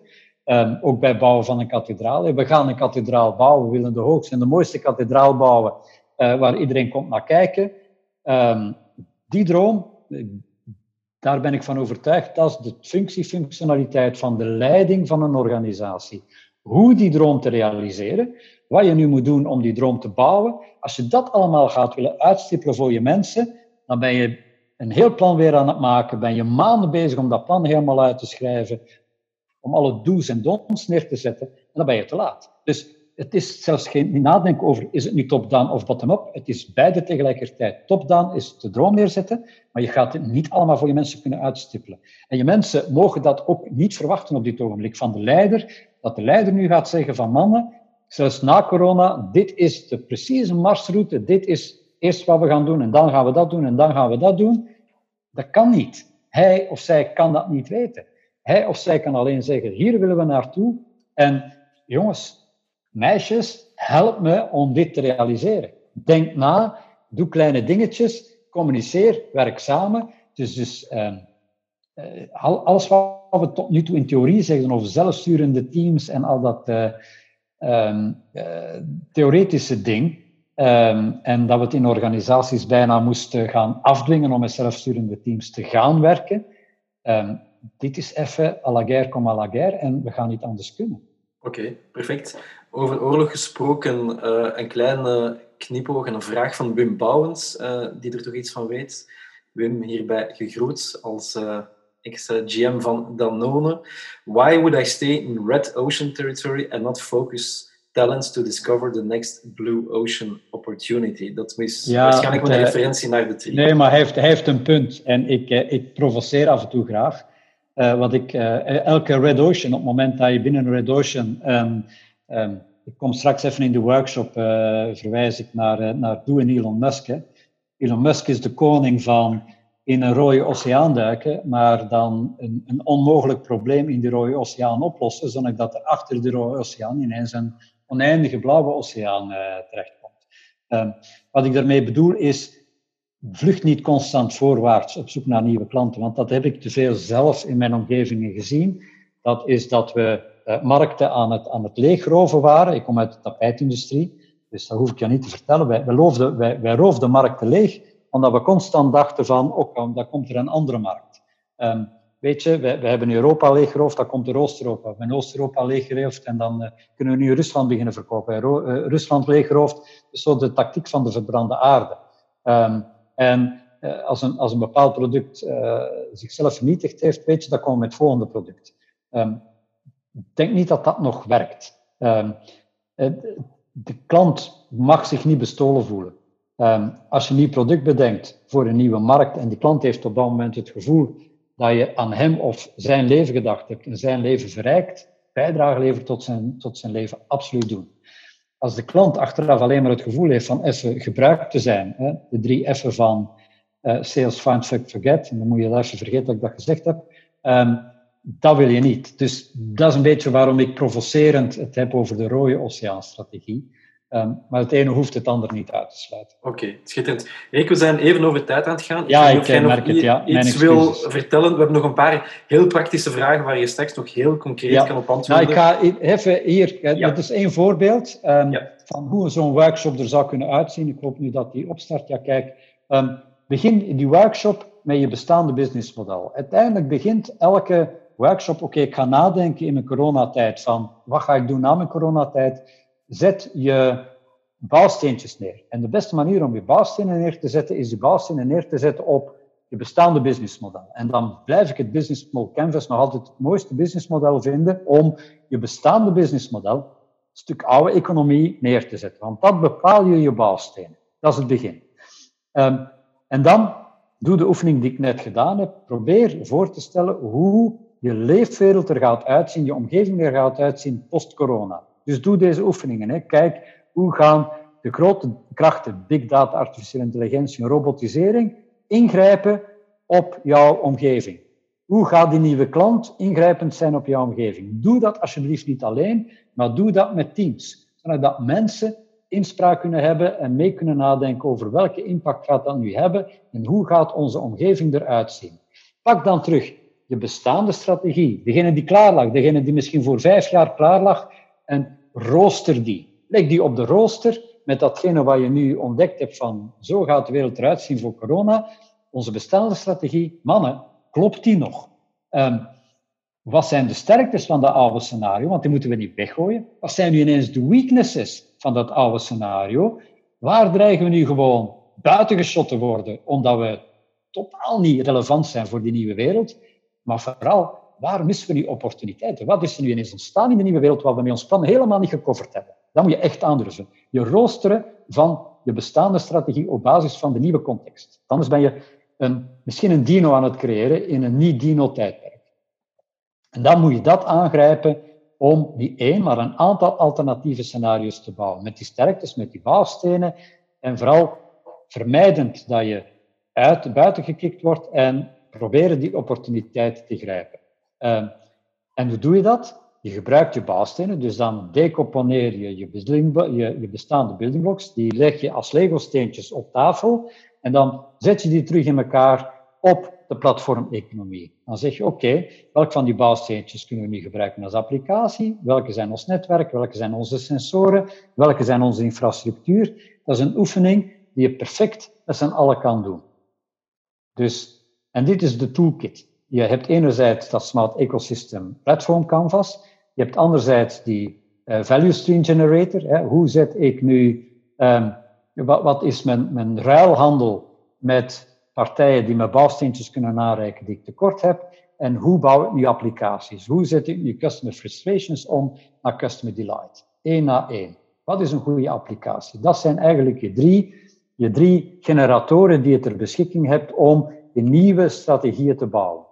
[SPEAKER 3] Um, ook bij het bouwen van een kathedraal. We gaan een kathedraal bouwen, we willen de hoogste en de mooiste kathedraal bouwen, uh, waar iedereen komt naar kijken. Um, die droom, daar ben ik van overtuigd, dat is de functiefunctionaliteit van de leiding van een organisatie. Hoe die droom te realiseren, wat je nu moet doen om die droom te bouwen. Als je dat allemaal gaat willen uitstippelen voor je mensen, dan ben je een heel plan weer aan het maken, ben je maanden bezig om dat plan helemaal uit te schrijven, om alle do's en don'ts neer te zetten, en dan ben je te laat. Dus het is zelfs geen nadenken over, is het nu top-down of bottom-up? Het is beide tegelijkertijd. Top-down is de droom neerzetten, maar je gaat het niet allemaal voor je mensen kunnen uitstippelen. En je mensen mogen dat ook niet verwachten op dit ogenblik van de leider, dat de leider nu gaat zeggen van mannen, zelfs na corona, dit is de precieze marsroute, dit is eerst wat we gaan doen en dan gaan we dat doen en dan gaan we dat doen. Dat kan niet. Hij of zij kan dat niet weten. Hij of zij kan alleen zeggen, hier willen we naartoe. En jongens, meisjes, help me om dit te realiseren. Denk na, doe kleine dingetjes, communiceer, werk samen. Dus, dus uh, alles wat we tot nu toe in theorie zeggen over zelfsturende teams en al dat uh, um, theoretische ding, um, en dat we het in organisaties bijna moesten gaan afdwingen om met zelfsturende teams te gaan werken. Dit is even à la guerre comme à la guerre en we gaan niet anders kunnen.
[SPEAKER 2] Oké, perfect. Over oorlog gesproken, uh, een kleine knipoog en een vraag van Wim Bouwens, uh, die er toch iets van weet. Wim, hierbij gegroet als uh, ex-GM van Danone. Why would I stay in red ocean territory and not focus talents to discover the next blue ocean opportunity? Dat is ja, waarschijnlijk een referentie naar de
[SPEAKER 3] tri. Nee, maar hij heeft, hij heeft een punt. En ik, ik provoceer af en toe graag. Wat ik, elke Red Ocean, op het moment dat je binnen een Red Ocean, um, um, ik kom straks even in de workshop, uh, verwijs ik naar, naar Doe en Elon Musk. Elon Musk is de koning van in een rode oceaan duiken, maar dan een, een onmogelijk probleem in de rode oceaan oplossen, zonder dat er achter de rode oceaan ineens een oneindige blauwe oceaan terechtkomt. Um, wat ik daarmee bedoel is, vlucht niet constant voorwaarts op zoek naar nieuwe klanten, want dat heb ik te veel zelf in mijn omgevingen gezien. Dat is dat we uh, markten aan het, aan het leegroven waren. Ik kom uit de tapijtindustrie, dus dat hoef ik je niet te vertellen. Wij, wij, loofden, wij, roofden markten leeg, omdat we constant dachten van, oh, dan komt er een andere markt. Um, weet je, wij hebben Europa leeggeroofd, dan komt er Oost-Europa. We hebben Oost-Europa leeggeroofd en dan uh, kunnen we nu Rusland beginnen verkopen. Uh, Rusland leeggeroofd, is zo de tactiek van de verbrande aarde. Um, en als, een, als een bepaald product zichzelf vernietigd heeft, weet je, dan komen we met het volgende product. Ik denk niet dat dat nog werkt. Um, de klant mag zich niet bestolen voelen. Um, als je een nieuw product bedenkt voor een nieuwe markt en die klant heeft op dat moment het gevoel dat je aan hem of zijn leven gedacht hebt en zijn leven verrijkt, bijdrage levert tot zijn, tot zijn leven, absoluut doen. Als de klant achteraf alleen maar het gevoel heeft van even gebruikt te zijn, hè, de drie F'en van uh, sales, find, fuck, forget, en dan moet je even vergeten dat ik dat gezegd heb, um, dat wil je niet. Dus dat is een beetje waarom ik provocerend het heb over de rode oceaanstrategie. Um, maar het ene hoeft het ander niet uit te sluiten.
[SPEAKER 2] Oké, schitterend. Rick, we zijn even over tijd aan het gaan.
[SPEAKER 3] Ja, ik, ik merk het, ja.
[SPEAKER 2] iets wil vertellen. We hebben nog een paar heel praktische vragen waar je straks nog heel concreet kan op antwoorden.
[SPEAKER 3] Nou, ik ga even hier, ja. dit is één voorbeeld um, van hoe zo'n workshop er zou kunnen uitzien. Ik hoop nu dat die opstart. Ja, kijk, um, begin die workshop met je bestaande businessmodel. Uiteindelijk begint elke workshop, oké, ik ga nadenken in mijn coronatijd van wat ga ik doen na mijn coronatijd zet je bouwsteentjes neer. En de beste manier om je bouwstenen neer te zetten, is je bouwstenen neer te zetten op je bestaande businessmodel. En dan blijf ik het businessmodel Canvas nog altijd het mooiste businessmodel vinden om je bestaande businessmodel, een stuk oude economie, neer te zetten. Want dat bepaal je je bouwstenen. Dat is het begin. Um, en dan doe de oefening die ik net gedaan heb. Probeer voor te stellen hoe je leefwereld er gaat uitzien, je omgeving er gaat uitzien post-corona. Dus doe deze oefeningen. Hè. Kijk, hoe gaan de grote krachten, big data, artificiële intelligentie en robotisering, ingrijpen op jouw omgeving? Hoe gaat die nieuwe klant ingrijpend zijn op jouw omgeving? Doe dat alsjeblieft niet alleen, maar doe dat met teams. Zodat mensen inspraak kunnen hebben en mee kunnen nadenken over welke impact gaat dat nu hebben en hoe gaat onze omgeving eruit zien. Pak dan terug je bestaande strategie, degene die klaar lag, degene die misschien voor vijf jaar klaar lag, en rooster die. Leg die op de rooster met datgene wat je nu ontdekt hebt van zo gaat de wereld eruit zien voor corona. Onze bestaande strategie, mannen, klopt die nog? Um, wat zijn de sterktes van dat oude scenario? Want die moeten we niet weggooien. Wat zijn nu ineens de weaknesses van dat oude scenario? Waar dreigen we nu gewoon buitengeschot te worden, omdat we totaal niet relevant zijn voor die nieuwe wereld? Maar vooral, waar missen we die opportuniteiten? Wat is er nu ineens ontstaan in de nieuwe wereld wat we met ons plan helemaal niet gecoverd hebben? Dat moet je echt aandurven. Je roosteren van je bestaande strategie op basis van de nieuwe context. Anders ben je een, misschien een dino aan het creëren in een niet-dino-tijdperk. En dan moet je dat aangrijpen om die één, maar een aantal alternatieve scenario's te bouwen. Met die sterktes, met die bouwstenen en vooral vermijdend dat je uit, buiten gekikt wordt en proberen die opportuniteit te grijpen. Uh, en hoe doe je dat? Je gebruikt je bouwstenen, dus dan decomponeer je je, je je, bestaande building blocks, die leg je als Lego-steentjes op tafel en dan zet je die terug in elkaar op de platformeconomie. Dan zeg je, oké, welke van die bouwsteentjes kunnen we nu gebruiken als applicatie? Welke zijn ons netwerk? Welke zijn onze sensoren? Welke zijn onze infrastructuur? Dat is een oefening die je perfect met z'n allen kan doen. Dus, en dit is de toolkit. Je hebt enerzijds dat Smart Ecosystem Platform Canvas, Je hebt anderzijds die uh, value stream generator. Hè. Hoe zet ik nu, um, wat, wat, is mijn, mijn ruilhandel met partijen die me bouwsteentjes kunnen aanreiken die ik tekort heb? En hoe bouw ik nu applicaties? Hoe zet ik nu customer frustrations om naar customer delight? Eén na één. Wat is een goede applicatie? Dat zijn eigenlijk je drie, je drie generatoren die je ter beschikking hebt om die nieuwe strategieën te bouwen.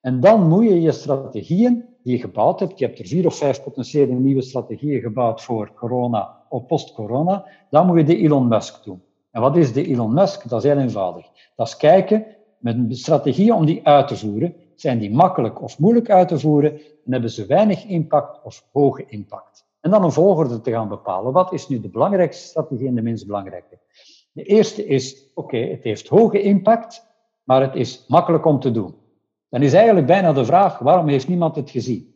[SPEAKER 3] En dan moet je je strategieën die je gebouwd hebt, je hebt er vier of vijf potentiële nieuwe strategieën gebouwd voor corona of post-corona, dan moet je de Elon Musk doen. En wat is de Elon Musk? Dat is heel eenvoudig. Dat is kijken met een strategie om die uit te voeren. Zijn die makkelijk of moeilijk uit te voeren? En hebben ze weinig impact of hoge impact? En dan een volgorde te gaan bepalen. Wat is nu de belangrijkste strategie en de minst belangrijke? De eerste is, oké, het heeft hoge impact, maar het is makkelijk om te doen. Dan is eigenlijk bijna de vraag, waarom heeft niemand het gezien?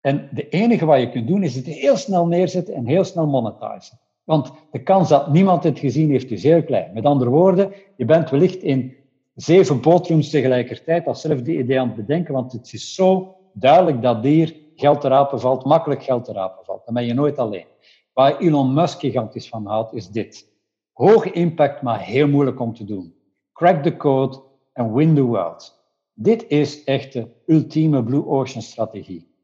[SPEAKER 3] En de enige wat je kunt doen, is het heel snel neerzetten en heel snel monetizen. Want de kans dat niemand het gezien heeft, is heel klein. Met andere woorden, je bent wellicht in zeven botrooms tegelijkertijd datzelfde idee aan het bedenken, want het is zo duidelijk dat hier geld te rapen valt, makkelijk geld te rapen valt. Dan ben je nooit alleen. Waar Elon Musk gigantisch van houdt, is dit. Hoge impact, maar heel moeilijk om te doen. Crack the code and win the world. Dit is echt de ultieme Blue Ocean strategie.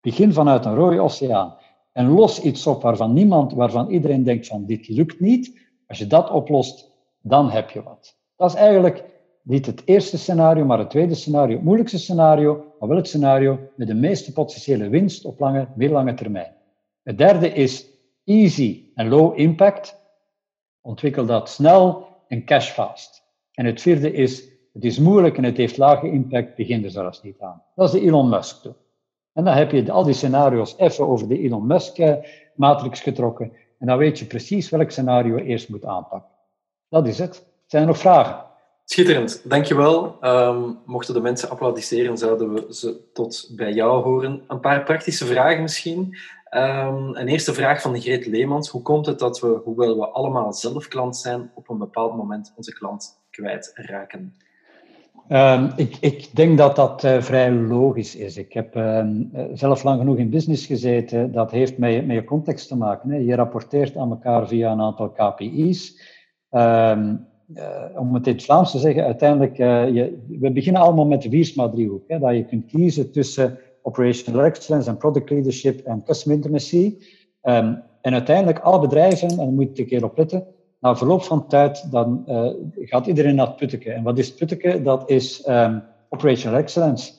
[SPEAKER 3] Begin vanuit een rode oceaan en los iets op waarvan niemand, waarvan iedereen denkt van dit lukt niet. Als je dat oplost, dan heb je wat. Dat is eigenlijk niet het eerste scenario, maar het tweede scenario, het moeilijkste scenario, maar wel het scenario met de meeste potentiële winst op lange, middellange termijn. Het derde is easy en low impact. Ontwikkel dat snel en cash fast. En het vierde is het is moeilijk en het heeft lage impact, begin er zelfs niet aan. Dat is de Elon Musk. Toe. En dan heb je al die scenario's even over de Elon Musk-matrix getrokken. En dan weet je precies welk scenario je eerst moet aanpakken. Dat is het. Zijn er nog vragen?
[SPEAKER 2] Schitterend, dankjewel. Um, mochten de mensen applaudisseren, zouden we ze tot bij jou horen. Een paar praktische vragen misschien. Um, een eerste vraag van Greet Leemans. Hoe komt het dat we, hoewel we allemaal zelf klant zijn, op een bepaald moment onze klant kwijtraken?
[SPEAKER 3] Um, ik, ik, denk dat dat uh, vrij logisch is. Ik heb uh, zelf lang genoeg in business gezeten. Dat heeft met, met je context te maken. Hè. Je rapporteert aan elkaar via een aantal KPI's. Uh, om het in het Vlaams te zeggen, uiteindelijk, je, we beginnen allemaal met de Wiersma-driehoek. Dat je kunt kiezen tussen operational excellence en product leadership en customer intimacy. Um, en uiteindelijk, alle bedrijven, en daar moet je een keer op letten, na verloop van tijd dan, uh, gaat iedereen naar putteke. En wat is putteke? Dat is um, operational excellence.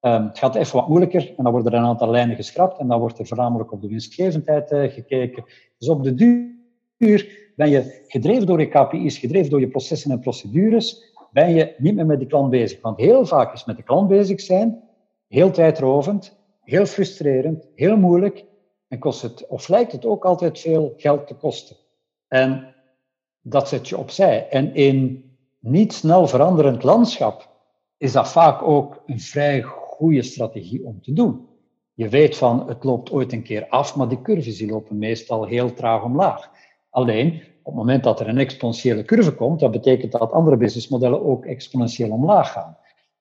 [SPEAKER 3] Um, het gaat even wat moeilijker en dan worden er een aantal lijnen geschrapt en dan wordt er voornamelijk op de winstgevendheid uh, gekeken. Dus op de duur ben je gedreven door je KPI's, gedreven door je processen en procedures, ben je niet meer met die klant bezig. Want heel vaak is met de klant bezig zijn heel tijdrovend, heel frustrerend, heel moeilijk en kost het, of lijkt het ook altijd veel geld te kosten. En dat zet je opzij. En in niet snel veranderend landschap is dat vaak ook een vrij goede strategie om te doen. Je weet van, het loopt ooit een keer af, maar die curves die lopen meestal heel traag omlaag. Alleen, op het moment dat er een exponentiële curve komt, dat betekent dat andere businessmodellen ook exponentieel omlaag gaan.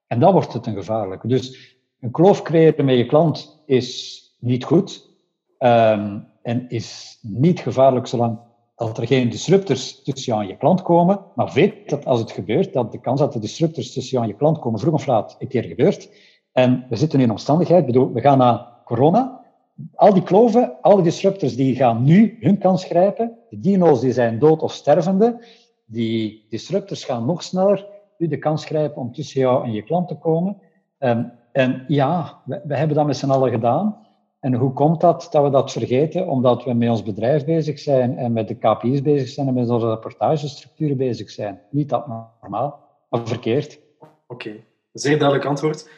[SPEAKER 3] En dan wordt het een gevaarlijke. Dus een kloof creëren met je klant is niet goed um, en is niet gevaarlijk zolang er geen disruptors tussen jou en je klant komen, maar weet dat als het gebeurt, dat de kans dat de disruptors tussen jou en je klant komen vroeg of laat een keer gebeurt. En we zitten in een omstandigheid, bedoel, we gaan naar corona, al die kloven, al die disruptors, die gaan nu hun kans grijpen. De dino's die zijn dood of stervende. Die disruptors gaan nog sneller nu de kans grijpen om tussen jou en je klant te komen. Um, en ja, we, hebben dat met z'n allen gedaan. En hoe komt dat dat we dat vergeten? Omdat we met ons bedrijf bezig zijn en met de KPI's bezig zijn en met onze rapportagestructuren bezig zijn. Niet dat normaal, maar verkeerd.
[SPEAKER 2] Oké, zeer duidelijk antwoord.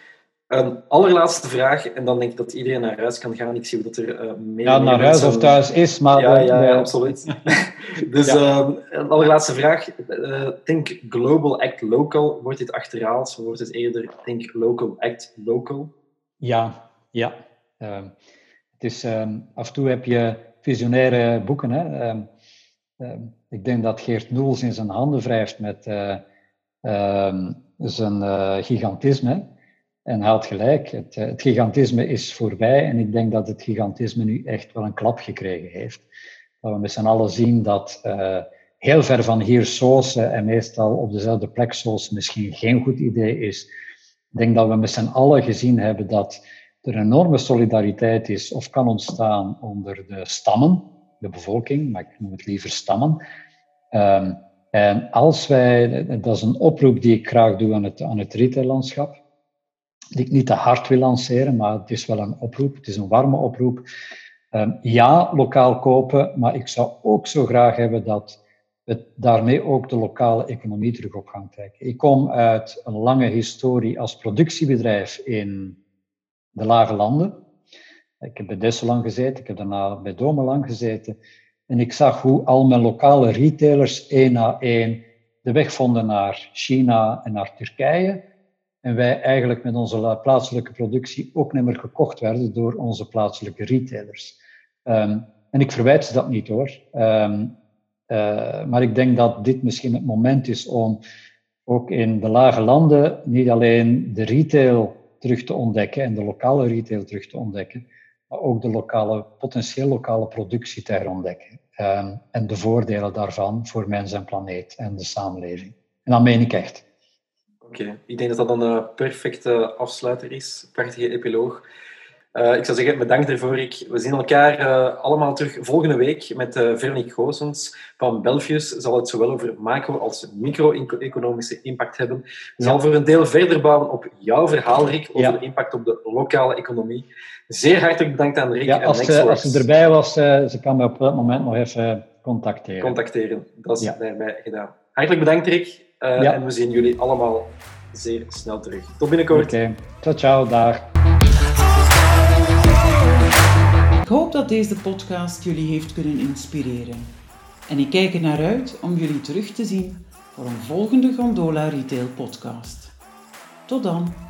[SPEAKER 2] Een allerlaatste vraag, en dan denk ik dat iedereen naar huis kan gaan. Ik zie dat er uh, meer.
[SPEAKER 3] Ja, naar huis of thuis is, maar.
[SPEAKER 2] Ja, ja, ja absoluut. *laughs* *laughs* dus ja. Uh, een allerlaatste vraag. Uh, think global, act local. Wordt dit achterhaald? Wordt het eerder think local, act local?
[SPEAKER 3] Ja, ja. Ehm, het is, ehm, af en toe heb je visionaire boeken. Hè? Ehm, ik denk dat Geert Noels in zijn handen wrijft met uh, zijn gigantisme. En haalt gelijk, het, het, gigantisme is voorbij en ik denk dat het gigantisme nu echt wel een klap gekregen heeft. Dat we met z'n allen zien dat heel ver van hier sausen en meestal op dezelfde plek sausen misschien geen goed idee is. Ik denk dat we met z'n allen gezien hebben dat er enorme solidariteit is of kan ontstaan onder de stammen, de bevolking, maar ik noem het liever stammen. Um, en als wij, dat is een oproep die ik graag doe aan het, aan het retaillandschap, die ik niet te hard wil lanceren, maar het is wel een oproep, het is een warme oproep. Um, ja, lokaal kopen, maar ik zou ook zo graag hebben dat het daarmee ook de lokale economie terug op gang trekken. Ik kom uit een lange historie als productiebedrijf in de lage landen. Ik heb bij Desselang gezeten, ik heb daarna bij Domelang gezeten. En ik zag hoe al mijn lokale retailers één na één de weg vonden naar China en naar Turkije. En wij eigenlijk met onze plaatselijke productie ook niet gekocht werden door onze plaatselijke retailers. Um, en ik verwijt ze dat niet hoor. Um, uh, maar ik denk dat dit misschien het moment is om ook in de lage landen niet alleen de retail terug te ontdekken en de lokale retail terug te ontdekken, maar ook de lokale, potentieel lokale productie te herontdekken. Um, en de voordelen daarvan voor mens en planeet en de samenleving. En dat meen ik echt.
[SPEAKER 2] Oké, ik denk dat dat een perfecte afsluiter is. Prachtige epiloog. Uh, ik zou zeggen, bedankt ervoor. Ik, we zien elkaar uh, allemaal terug volgende week met uh, Veronique Goossens van Belfius. Zal het zowel over macro- als micro-economische impact hebben. Ja. Zal voor een deel verder bouwen op jouw verhaal, Rick, over ja. de impact op de lokale economie. Zeer hartelijk bedankt aan Rick.
[SPEAKER 3] Ja, als, ze, als ze erbij was, ze kan me op dat moment nog even contacteren.
[SPEAKER 2] Contacteren, dat is daarbij gedaan. Hartelijk bedankt, Rick. En we zien jullie allemaal zeer snel terug. Tot binnenkort.
[SPEAKER 3] Oké, okay. ciao, ciao, dag.
[SPEAKER 1] Ik hoop dat deze podcast jullie heeft kunnen inspireren. En ik kijk er naar uit om jullie terug te zien voor een volgende Gondola Retail podcast. Tot dan!